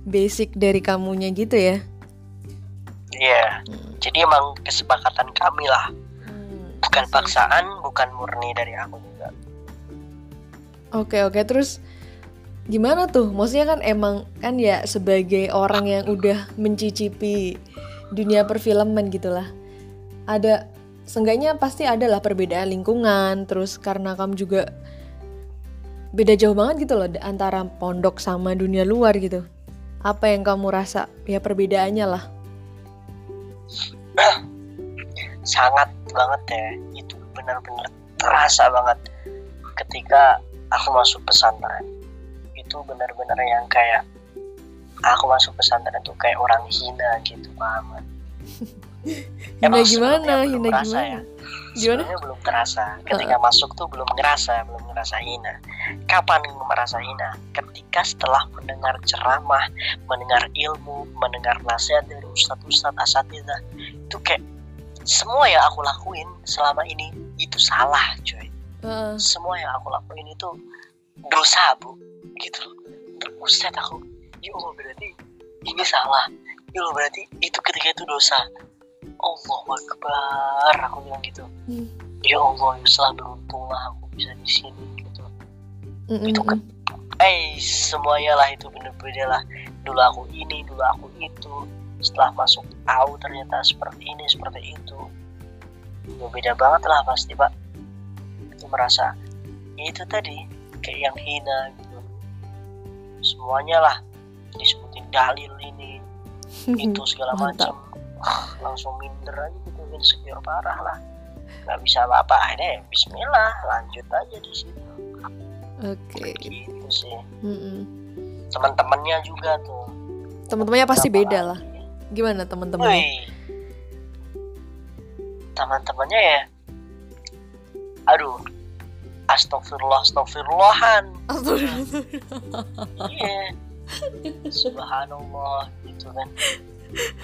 basic dari kamunya gitu ya? Iya Hmm. jadi emang kesepakatan kami lah Hmm. bukan paksaan bukan murni dari aku juga Oke oke terus gimana tuh? Maksudnya kan emang kan ya sebagai orang yang udah mencicipi dunia perfilman gitulah. Ada seenggaknya pasti ada lah perbedaan lingkungan. Terus karena kamu juga beda jauh banget gitu loh antara pondok sama dunia luar gitu. Apa yang kamu rasa ya perbedaannya lah? sangat banget ya itu benar-benar terasa banget ketika aku masuk pesantren itu benar-benar yang kayak aku masuk pesantren itu kayak orang hina gitu paham Hina Emang gimana? Hina gimana? ya? Gimana? Sebelumnya belum terasa. Ketika masuk tuh belum ngerasa, belum ngerasa hina. Kapan merasa hina? Ketika setelah mendengar ceramah, mendengar ilmu, mendengar nasihat dari ustadz-ustadz asatidah, itu kayak semua yang aku lakuin selama ini itu salah, cuy. Heeh. Semua yang aku lakuin itu dosa, bu. Gitu loh. Aku, ya Allah berarti ini salah. Ya Allah berarti itu ketika itu dosa. Allah Akbar, aku bilang gitu. Hmm. ya Allah Yuslah beruntunglah aku bisa di sini gitu. Mm-mm. Itu kan. eh semuanya lah itu bener-bener lah. Dulu aku ini dulu aku itu. Setelah masuk tahu ternyata seperti ini seperti itu. Ya beda banget lah pasti pak. Itu merasa ya itu tadi kayak yang hina gitu. Semuanya lah disebutin dalil ini itu segala macam Ah, langsung minder aja gitu insecure parah lah. Nggak bisa apa-apa akhirnya ya Bismillah lanjut aja di situ. Oke. gitu sih. Teman-temannya juga tuh. Teman-temannya pasti beda lah. Gimana teman-temannya? Teman-temannya ya. Aduh. Astagfirullah astagfirullahan iya. Subhanallah gitu kan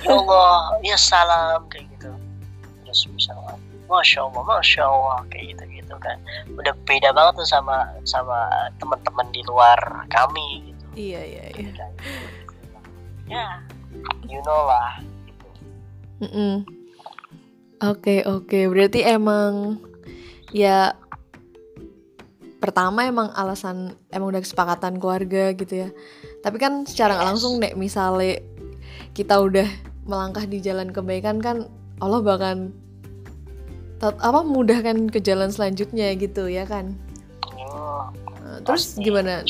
ya Allah ya salam kayak gitu. Terus misalnya masya Allah masya Allah kayak gitu gitu kan. Udah beda banget tuh sama sama teman-teman di luar kami gitu. Iya iya iya. Ya you know lah gitu. Mm-mm. Oke oke. Berarti emang ya pertama emang alasan emang udah kesepakatan keluarga gitu ya. Tapi kan secara Yes. langsung nek misalnya kita udah melangkah di jalan kebaikan kan Allah bahkan apa mudahkan ke jalan selanjutnya gitu ya kan? Oh, Nah, terus pasti, gimana?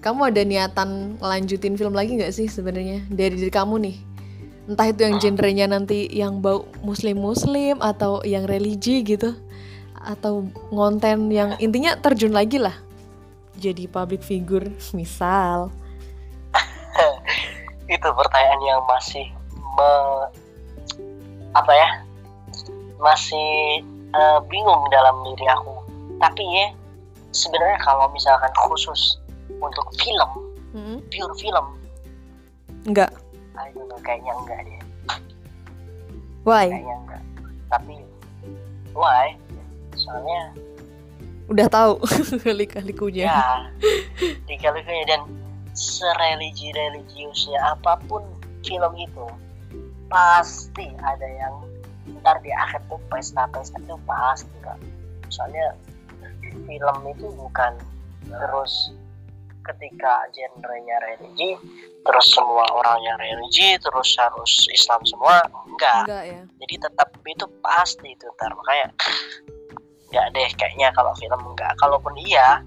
kamu ada niatan lanjutin film lagi nggak sih sebenarnya? Dari diri kamu nih. Entah itu yang genrenya nanti yang bau muslim muslim atau yang religi gitu atau ngonten yang intinya terjun lagi lah. Jadi public figure misal itu pertanyaan yang masih me- apa ya? Masih eh, bingung dalam diri aku. Tapi ya sebenarnya kalau misalkan khusus untuk film Mm-mm. pure film enggak. know, kayaknya enggak deh. Why? Kayaknya enggak. Tapi why? Soalnya udah tahu kali-kalikunya ya California dan sereligi religiusnya apa pun film itu pasti ada yang ntar di akhir tuh pesta-pesta itu pasti kan soalnya film itu bukan terus ketika genrenya religi terus semua orangnya religi terus harus Islam semua enggak. Enggak ya. Jadi tetap itu pasti itu ntar. Makanya nggak deh kayaknya kalau film enggak. Kalaupun iya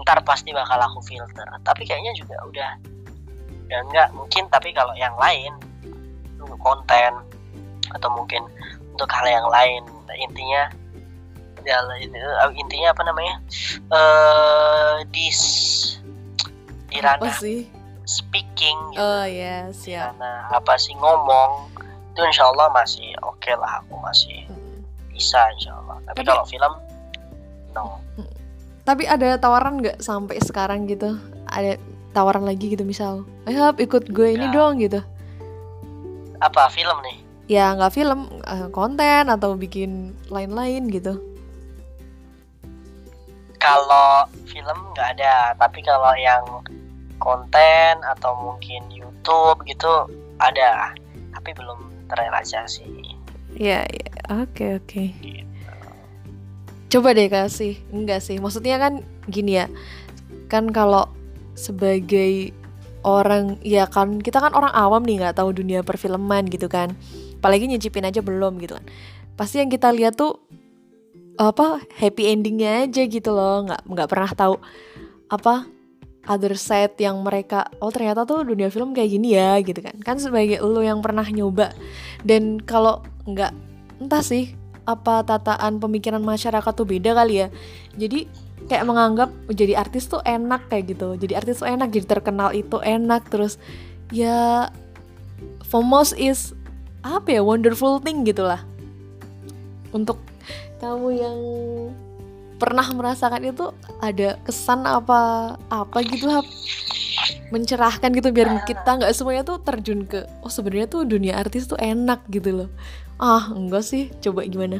ntar pasti bakal aku filter. Tapi kayaknya juga udah udah enggak mungkin tapi kalau yang lain untuk konten atau mungkin untuk hal yang lain intinya ya, intinya apa namanya eh dis di ranah sih? speaking gitu. Oh ya siap. karena apa sih ngomong itu insya Allah masih oke lah aku masih Mm. bisa insya Allah. Tapi Tapi- kalau film no tapi ada tawaran nggak sampai sekarang gitu? Ada tawaran lagi gitu misal ayo Hap, ikut gue ini Ya. dong gitu. Apa film nih? Ya nggak film eh, konten atau bikin lain-lain gitu. Kalau film nggak ada tapi kalau yang konten atau mungkin YouTube gitu ada. Tapi belum terrealisasi. Ya ya oke oke coba deh kasih enggak sih. Maksudnya kan gini ya. Kan kalau sebagai orang ya kan kita kan orang awam nih nggak tahu dunia perfilman gitu kan. Apalagi nyicipin aja belum gitu kan. Pasti yang kita lihat tuh apa happy endingnya aja gitu loh. Nggak nggak pernah tahu apa other side yang mereka oh ternyata tuh dunia film kayak gini ya gitu kan. Kan sebagai lo yang pernah nyoba. Dan kalau nggak entah sih apa tataan pemikiran masyarakat tuh beda kali ya. Jadi kayak menganggap jadi artis tuh enak kayak gitu. Jadi artis tuh enak jadi terkenal itu enak. Terus ya famous is apa ya wonderful thing gitulah untuk kamu yang pernah merasakan itu ada kesan apa apa gitu Hap? mencerahkan gitu biar kita nggak semuanya tuh terjun ke oh sebenarnya tuh dunia artis tuh enak gitu loh ah enggak sih. Coba gimana?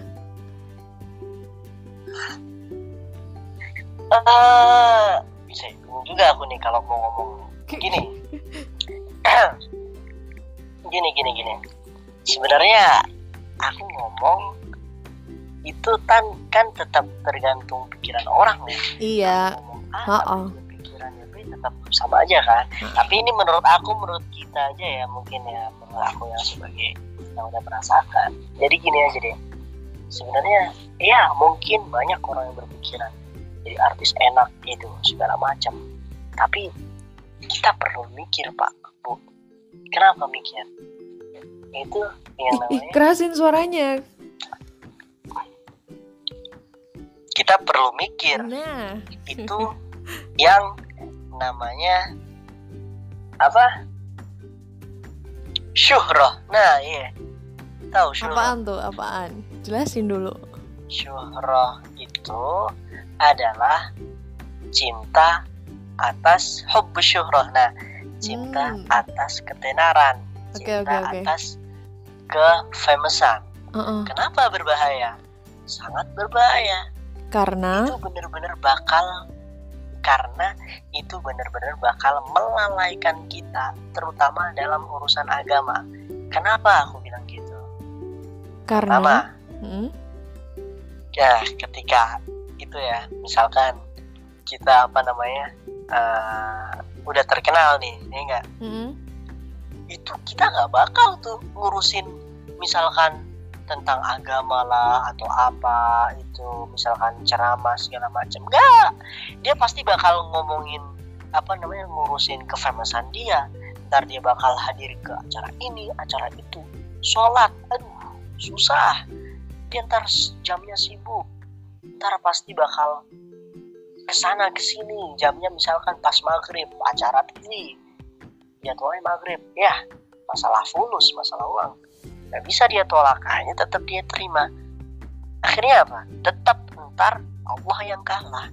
Eh bisa juga aku nih kalau mau ngomong gini. Gini gini gini. Sebenarnya aku ngomong itu kan kan tetap tergantung pikiran orang ya iya. Ha-ha. apa gitu, pikirannya Pri tetap sama aja kan. Tapi ini menurut aku menurut kita aja ya mungkin ya menurut aku yang sebagai yang udah merasakan. Jadi gini aja deh. Sebenarnya ya mungkin banyak orang yang berpikiran jadi artis enak gitu segala macam. Tapi kita perlu mikir pak bu. Kenapa mikir? Itu yang ih, ih namanya kerasin suaranya. Kita perlu mikir. Nah. Itu yang namanya apa syuhroh nah iya tahu syuhroh apaan tuh apaan jelasin dulu syuhroh itu adalah cinta atas hubbu syuhroh nah cinta Hmm. atas ketenaran, cinta oke, oke. atas kefamousan. Heeh. Kenapa berbahaya? Sangat berbahaya. Karena Itu benar-benar bakal karena itu benar-benar bakal melalaikan kita, terutama dalam urusan agama. Kenapa aku bilang gitu? karena Pertama, Mm, ya ketika itu ya, misalkan kita apa namanya eh, udah terkenal nih, ya enggak? mm, itu kita nggak bakal tuh ngurusin misalkan tentang agama lah atau apa itu misalkan ceramah segala macam. Nggak! Dia pasti bakal ngomongin apa namanya ngurusin kefamousan dia. Ntar dia bakal hadir ke acara ini acara itu. Sholat aduh susah. Dia ntar jamnya sibuk. Ntar pasti bakal ke sana ke sini. Jamnya misalkan pas maghrib acara TV jadwalnya maghrib ya. Masalah fulus masalah uang nggak bisa dia tolak hanya tetap dia terima. Akhirnya apa? Tetap ntar Allah yang kalah.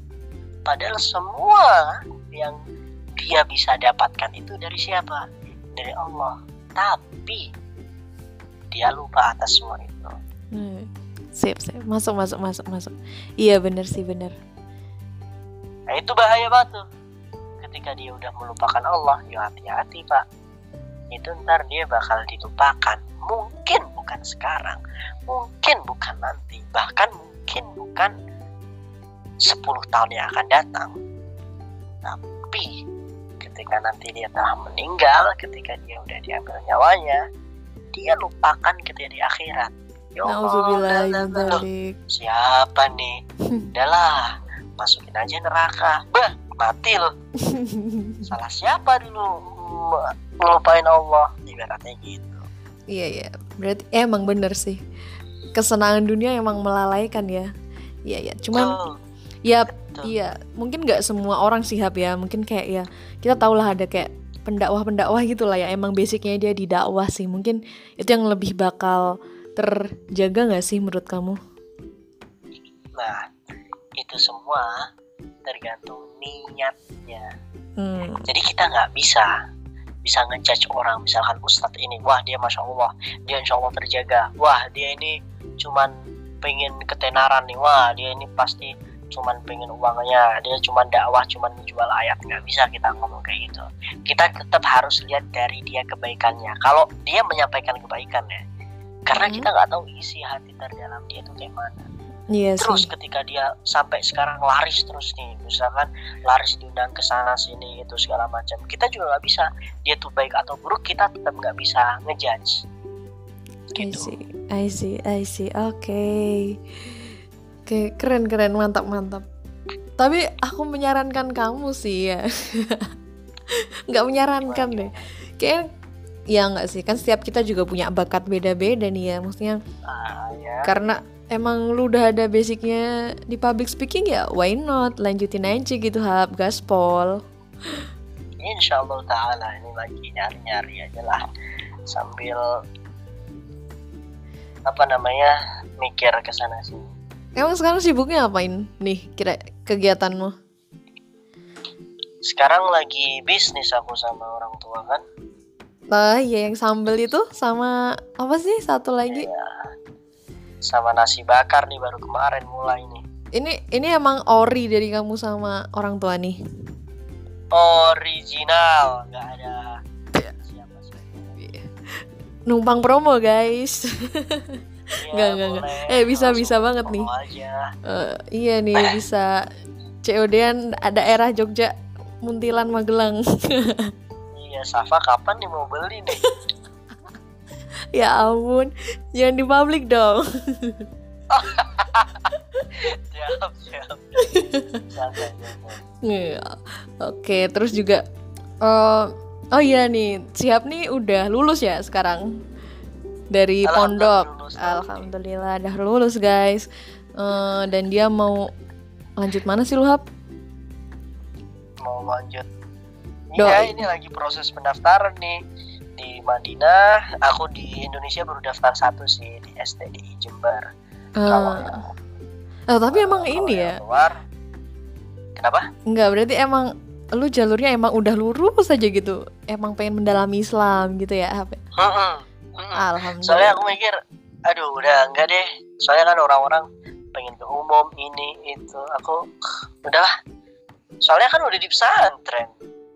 Padahal semua yang dia bisa dapatkan itu dari siapa? Dari Allah. Tapi dia lupa atas semua itu. Mm. sip sip. Masuk masuk masuk masuk. Iya bener sih bener. Nah itu bahaya banget tuh. Ketika dia udah melupakan Allah ya hati-hati pak itu ntar dia bakal dilupakan. Mungkin bukan sekarang. Mungkin bukan nanti. Bahkan mungkin bukan 10 tahun yang akan datang. Tapi ketika nanti dia telah meninggal ketika dia udah diambil nyawanya dia lupakan ketika di akhirat. Ya Allah siapa nih? Udahlah masukin aja neraka. Bah mati loh. Salah siapa dulu M- ngelupain Allah ibaratnya gitu Iya iya, berarti emang bener sih. Kesenangan dunia emang melalaikan ya. Iya iya, cuman Tuh, ya tuh. iya mungkin nggak semua orang sihab ya. Mungkin kayak ya kita tahu lah ada kayak pendakwah-pendakwah gitu lah ya. Emang basicnya dia di dakwah sih. Mungkin itu yang lebih bakal terjaga nggak sih menurut kamu? nah itu semua tergantung niatnya Hmm, jadi kita nggak bisa bisa ngejudge orang. Misalkan ustadz ini wah dia masya Allah dia insya Allah terjaga. Wah dia ini cuman pengen ketenaran nih. Wah dia ini pasti cuman pengen uangnya. Dia cuman dakwah cuman menjual ayat. Nggak bisa kita ngomong kayak gitu. Kita tetap harus lihat dari dia kebaikannya. Kalau dia menyampaikan kebaikannya karena Mhm. kita nggak tahu isi hati terdalam dia itu kayak mana iya terus sih. ketika dia sampai sekarang laris terus nih misalkan laris diundang ke sana sini itu segala macam kita juga nggak bisa dia tuh baik atau buruk kita tetap nggak bisa ngejudge I gitu see, I see, I see. Oke, oke, keren keren, mantap mantap. Tapi aku menyarankan kamu sih ya, nggak menyarankan deh. Kayak ya nggak sih, kan setiap kita juga punya bakat beda-beda nih ya. Maksudnya ah, ya karena emang lu udah ada basicnya di public speaking ya, why not? Lanjutin aja gitu hab gaspol. insya Allah taala ini lagi nyari nyari aja lah. Sambil apa namanya mikir ke sana sini Emang sekarang sibuknya apain nih kira kegiatanmu? sekarang lagi bisnis aku sama orang tua kan. Nah, ya yang sambel itu sama apa sih satu lagi? ya sama nasi bakar nih baru kemarin mulai nih Ini ini emang ori dari kamu sama orang tua nih. original nggak ada siapa siapa Numpang promo, guys. Iya, Nggak, nggak, nggak. boleh. Eh, bisa, bisa banget nih. aja. Eh, iya nih bisa COD-an daerah Jogja, Muntilan, Magelang. Iya, Safa kapan nih mau beli nih? ya ampun, jangan di publik dong. siap, siap. Iya. Oke, terus juga eh, oh iya nih, siap nih udah lulus ya sekarang dari pondok. Alhamdulillah, lulus. Alhamdulillah udah lulus guys. Eh, dan dia mau lanjut mana sih lu Hap? Mau lanjut. Iya, ini lagi proses pendaftaran nih di Madinah. Aku di Indonesia baru daftar satu sih di STDI Jember. Kalau Eh, yang oh, tapi emang kalau ini ya, Luar. Kenapa? enggak berarti emang lu jalurnya emang udah lurus aja gitu emang pengen mendalami Islam gitu ya Hap? Mm-mm, mm-mm. alhamdulillah soalnya aku mikir aduh udah enggak deh soalnya kan orang-orang pengen ke umum ini itu aku udahlah soalnya kan udah di pesantren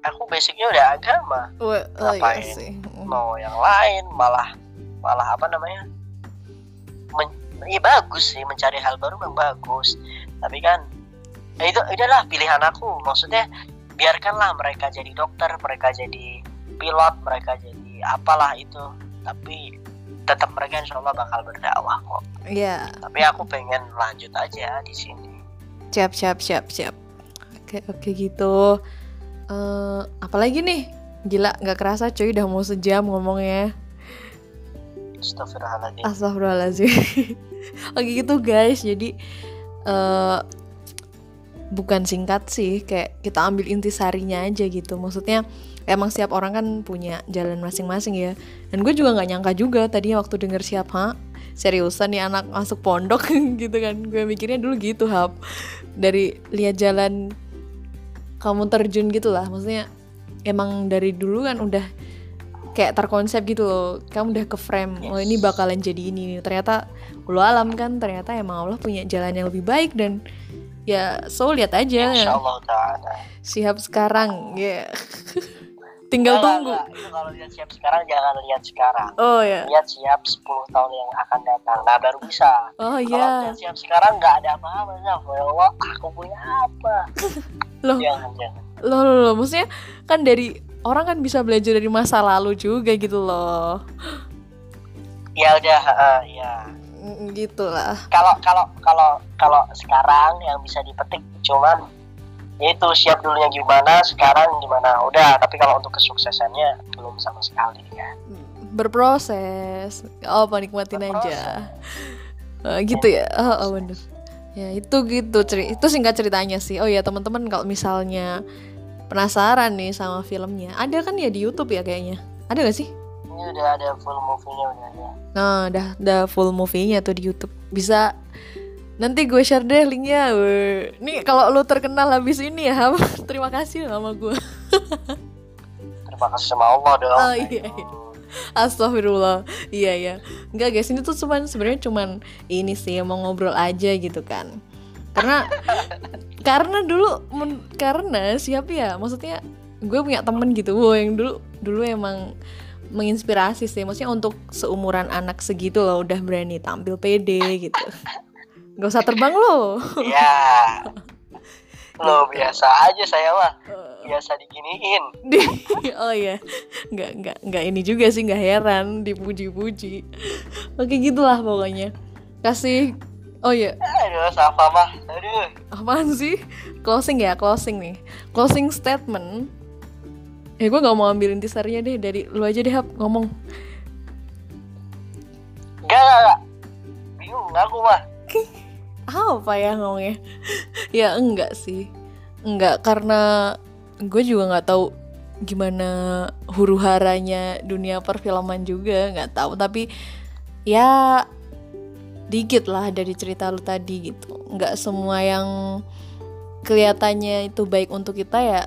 aku basicnya udah agama. Wah, oh iya Ngapain? sih. mau yang lain? Malah malah apa namanya? Men, iya bagus sih mencari hal baru memang bagus. Tapi kan ya itu udahlah pilihan aku. Maksudnya biarkanlah mereka jadi dokter mereka jadi pilot mereka jadi apalah itu. Tapi tetap mereka insya Allah bakal berdakwah kok. Iya. Tapi aku pengen lanjut aja di sini. Siap siap siap siap. Oke oke gitu eh apalagi nih? Gila nggak kerasa cuy udah mau sejam ngomongnya. Astagfirullahaladzim. Astagfirullahaladzim. Oke gitu guys. Jadi eh Bukan singkat sih Kayak kita ambil intisarinya aja gitu. Maksudnya Emang setiap orang kan punya jalan masing-masing ya. Dan gue juga gak nyangka juga Tadinya waktu denger siapa Seriusan nih anak masuk pondok? Gitu kan. Gue mikirnya dulu gitu hap. Dari lihat jalan Kamu terjun gitu lah. Maksudnya Emang dari dulu kan udah kayak terkonsep gitu loh. Kamu udah ke frame oh ini bakalan jadi ini ternyata lu alam kan ternyata emang Allah punya jalan yang lebih baik dan ya so lihat aja. Insya Allah ta'ala siap sekarang ya. Tinggal Enggak, tunggu. Itu kalau lihat siap sekarang jangan lihat sekarang. Oh ya. Lihat siap 10 tahun yang akan datang. Nah baru bisa. Oh kalau ya lihat siap sekarang nggak ada apa-apa. Ya Allah aku punya apa loh. Jangan jangan loh loh loh maksudnya kan dari orang kan bisa belajar dari masa lalu juga gitu loh. Ya udah uh, ya Mm, gitu lah kalau kalau kalau kalau sekarang yang bisa dipetik cuman yaitu siap dulunya gimana sekarang gimana. Udah tapi kalau untuk kesuksesannya belum sama sekali kan berproses. Oh nikmatin aja. Eh, gitu ya. Oh, oh bener ya itu gitu ceri itu singkat ceritanya sih. Oh ya teman-teman kalau misalnya penasaran nih sama filmnya ada kan ya di YouTube ya kayaknya? Ada gak sih? Ini udah ada full movie-nya udah ada. Nah udah udah full movie-nya tuh di YouTube. Bisa nanti gue share deh linknya. Nih kalau lu terkenal habis ini ya terima kasih sama gue. Terima kasih sama Allah dong. Oh, iya, iya. Astagfirullah. Iya ya Enggak guys ini tuh cuman sebenarnya cuman Ini sih mau ngobrol aja gitu kan. Karena Karena dulu men- Karena siapa ya? Maksudnya Gue punya temen gitu Wow yang dulu Dulu emang Menginspirasi sih. Maksudnya untuk seumuran anak segitu loh Udah berani tampil pede gitu. Gak usah terbang loh. Ya lo biasa aja saya mah biasa diginiin. Di- oh iya. Nggak nggak nggak ini juga sih nggak heran dipuji-puji. Oke gitulah pokoknya. Kasih oh iya. Aduh Safa mah aduh. Apaan sih? Closing ya closing nih. Closing statement. Ya gue nggak mau ambil intisarinya deh dari lu aja deh Hap, ngomong. Enggak enggak enggak bingung aku mah. Apa ya ngomongnya? Ya enggak sih. Enggak karena gue juga nggak tahu gimana huru haranya dunia perfilman juga nggak tahu. Tapi ya dikit lah dari cerita lu tadi gitu. Nggak semua yang kelihatannya itu baik untuk kita ya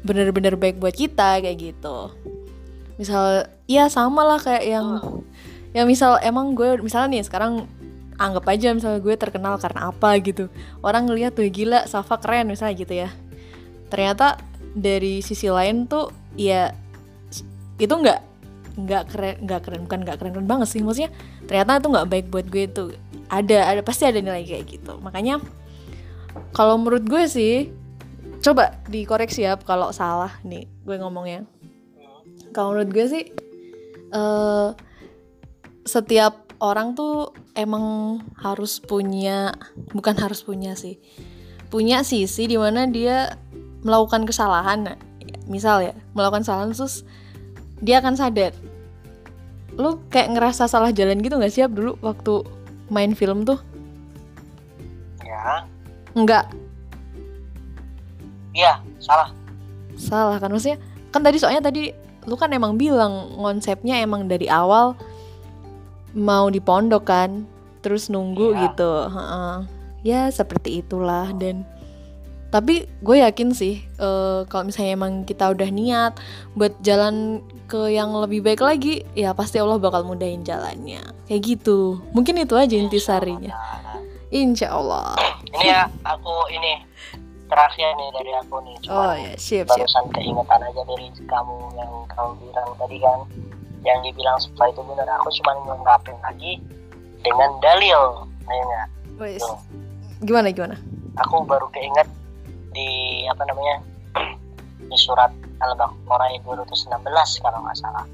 bener-bener baik buat kita kayak gitu. Misal ya sama lah kayak yang ya misal emang gue misalnya nih sekarang anggap aja misalnya gue terkenal karena apa gitu. Orang ngeliat tuh gila Safa keren misalnya gitu ya ternyata dari sisi lain tuh ya itu nggak nggak keren nggak keren bukan nggak keren keren banget sih maksudnya ternyata itu nggak baik buat gue tuh. Ada ada pasti ada nilai kayak gitu. Makanya kalau menurut gue sih coba dikoreksi ya kalau salah nih gue ngomongnya. Kalau menurut gue sih eh setiap orang tuh emang harus punya bukan harus punya sih punya sisi di mana dia melakukan kesalahan Nah, misal ya melakukan kesalahan terus dia akan sadar. Lu kayak ngerasa salah jalan gitu nggak siap dulu waktu main film tuh? Ya. Nggak? Iya salah. Salah kan? Maksudnya kan tadi soalnya tadi lu kan emang bilang konsepnya emang dari awal mau di pondok kan terus nunggu Iya. gitu. Heeh. ya seperti itulah dan tapi gue yakin sih uh, kalau misalnya emang kita udah niat buat jalan ke yang lebih baik lagi ya pasti Allah bakal mudahin jalannya. Kayak gitu. Mungkin itu aja intisarinya Insya Allah ini ya aku ini terakhir nih dari aku nih. Cuma oh ya siap barusan siap. keingetan aja dari kamu yang kamu bilang tadi kan. Yang dibilang setelah itu benar aku cuma ngungkapin lagi dengan dalil ayo gimana gimana? Aku baru keinget di apa namanya di surat Al-Baqarah 216 kalau nggak salah.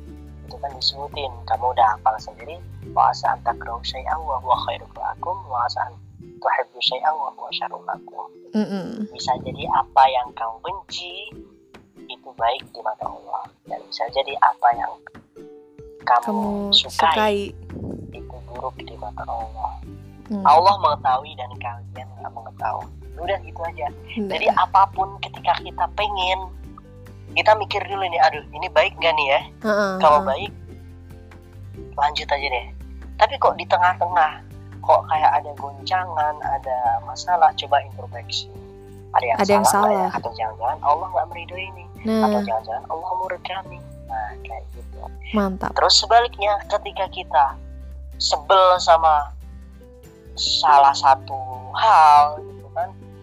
Itu kan disebutin kamu udah hafal sendiri wa asa antakrahu syai'an wa huwa khairul lakum wa asa tuhibbu syai'an wa huwa syarrul lakum. Mm -mm. bisa jadi apa yang kamu benci itu baik di mata Allah. Dan bisa jadi apa yang kamu, kamu sukai, sukai. itu buruk di mata Allah. Hmm. Allah mengetahui dan kalian nggak mengetahui udah gitu aja nah. jadi apa pun ketika kita pengen kita mikir dulu nih aduh ini baik gak nih ya uh -uh. kalau baik lanjut aja deh tapi kok di tengah-tengah kok kayak ada goncangan ada masalah coba introspeksi ada yang ada salah, yang salah. Ya? atau jangan-jangan Allah nggak meridoi ini nah. atau jangan-jangan Allah murid kami nah kayak gitu mantap terus sebaliknya ketika kita sebel sama salah satu hal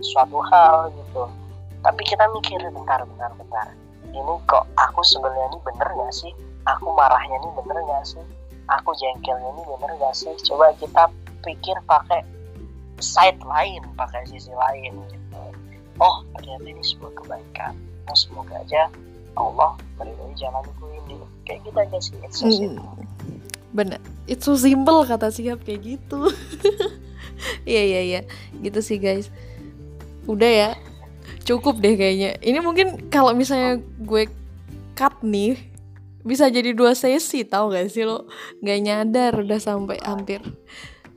suatu hal gitu. Tapi kita mikir bentar bentar bentar. Ini kok aku sebenarnya ini bener gak sih? Aku marahnya ini bener gak sih? Aku jengkelnya ini bener gak sih? Coba kita pikir pakai side lain pakai sisi lain gitu. Oh ternyata ini sebuah kebaikan. Oh semoga aja Allah meridai jalanku ini. Kayak gitu aja sih it's so hmm. bener. It's so simple kata siap kayak gitu. Iya iya iya. Gitu sih guys udah ya. Cukup deh kayaknya. Ini mungkin kalau misalnya gue cut nih bisa jadi dua sesi tau gak sih lo? Nggak nyadar udah sampai hampir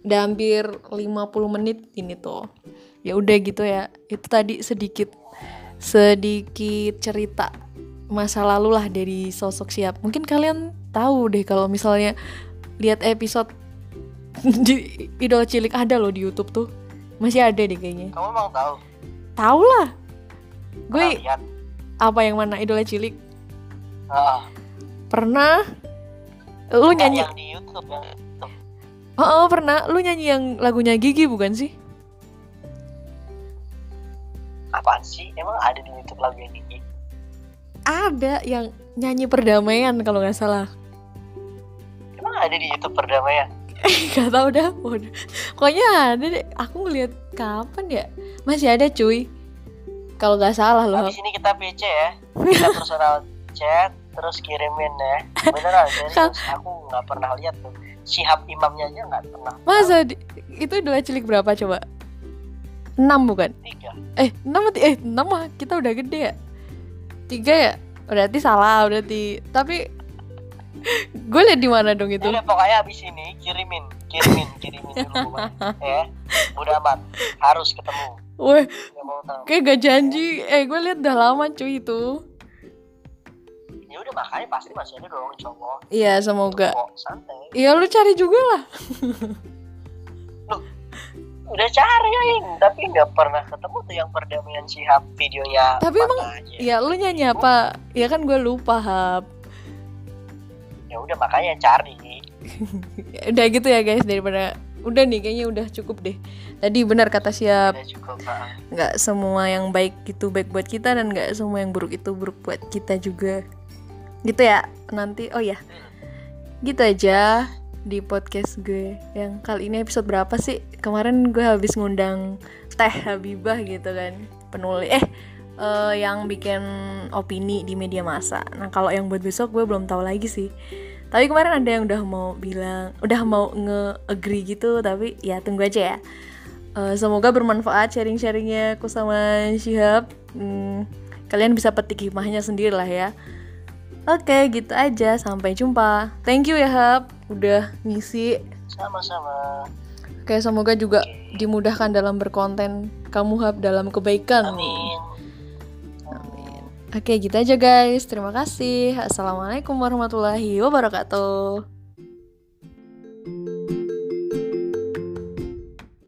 udah hampir 50 menit ini tuh. Ya udah gitu ya. Itu tadi sedikit sedikit cerita masa lalu lah dari sosok siap. Mungkin kalian tahu deh kalau misalnya lihat episode di idola cilik ada loh di YouTube tuh. Masih ada deh kayaknya. Kamu mau tahu tahu lah gue apa yang mana idola cilik? Ah. pernah? Lu nyanyi yang di YouTube yang Oh, oh pernah. Lu nyanyi yang lagunya Gigi bukan sih? Apaan sih? Emang ada di YouTube lagu yang Gigi? Ada yang nyanyi perdamaian kalau nggak salah. Emang ada di YouTube perdamaian? Gak tau dah Pokoknya ada deh. Aku ngeliat kapan ya Masih ada cuy. Kalau gak salah loh. Di sini kita PC ya. Kita personal chat Terus kirimin ya. Beneran serius. Aku gak pernah lihat tuh. Sihab imamnya aja gak pernah. Masa di, Itu dua cilik berapa coba? 6 bukan? Tiga. Eh 6 Eh 6 mah kita udah gede ya? Tiga ya? Berarti salah berarti. Tapi gue liat di mana dong itu? Udah pokoknya abis ini kirimin kirimin kirimin dulu ya udah amat harus ketemu Weh, kayak gak janji. Eh, gue liat udah lama cuy itu. Ya udah makanya pasti masih ada dong cowok. Iya, semoga. Iya, lu cari juga lah. lu udah cari ya, tapi nggak pernah ketemu tuh yang perdamaian sihab videonya. Tapi emang, aja. ya lu nyanyi apa? Ya kan gue lupa hab ya udah makanya cari udah gitu ya guys daripada udah nih kayaknya udah cukup deh tadi benar kata siap. Nggak semua yang baik itu baik buat kita dan nggak semua yang buruk itu buruk buat kita juga. Gitu ya nanti oh ya gitu aja di podcast gue yang kali ini episode berapa sih? Kemarin gue habis ngundang teh Habibah gitu kan penulis eh uh, yang bikin opini di media massa. Nah kalau yang buat besok gue belum tahu lagi sih. Tapi kemarin ada yang udah mau bilang udah mau nge-agree gitu tapi ya tunggu aja ya uh, semoga bermanfaat sharing-sharingnya aku sama Syihab hmm, kalian bisa petik hikmahnya sendiri lah ya Oke, gitu aja. Sampai jumpa. Thank you ya, Hab. Udah ngisi. Sama-sama. Oke, semoga juga dimudahkan dalam berkonten kamu, Hab, dalam kebaikan. Amin. Oke gitu aja guys Terima kasih Assalamualaikum warahmatullahi wabarakatuh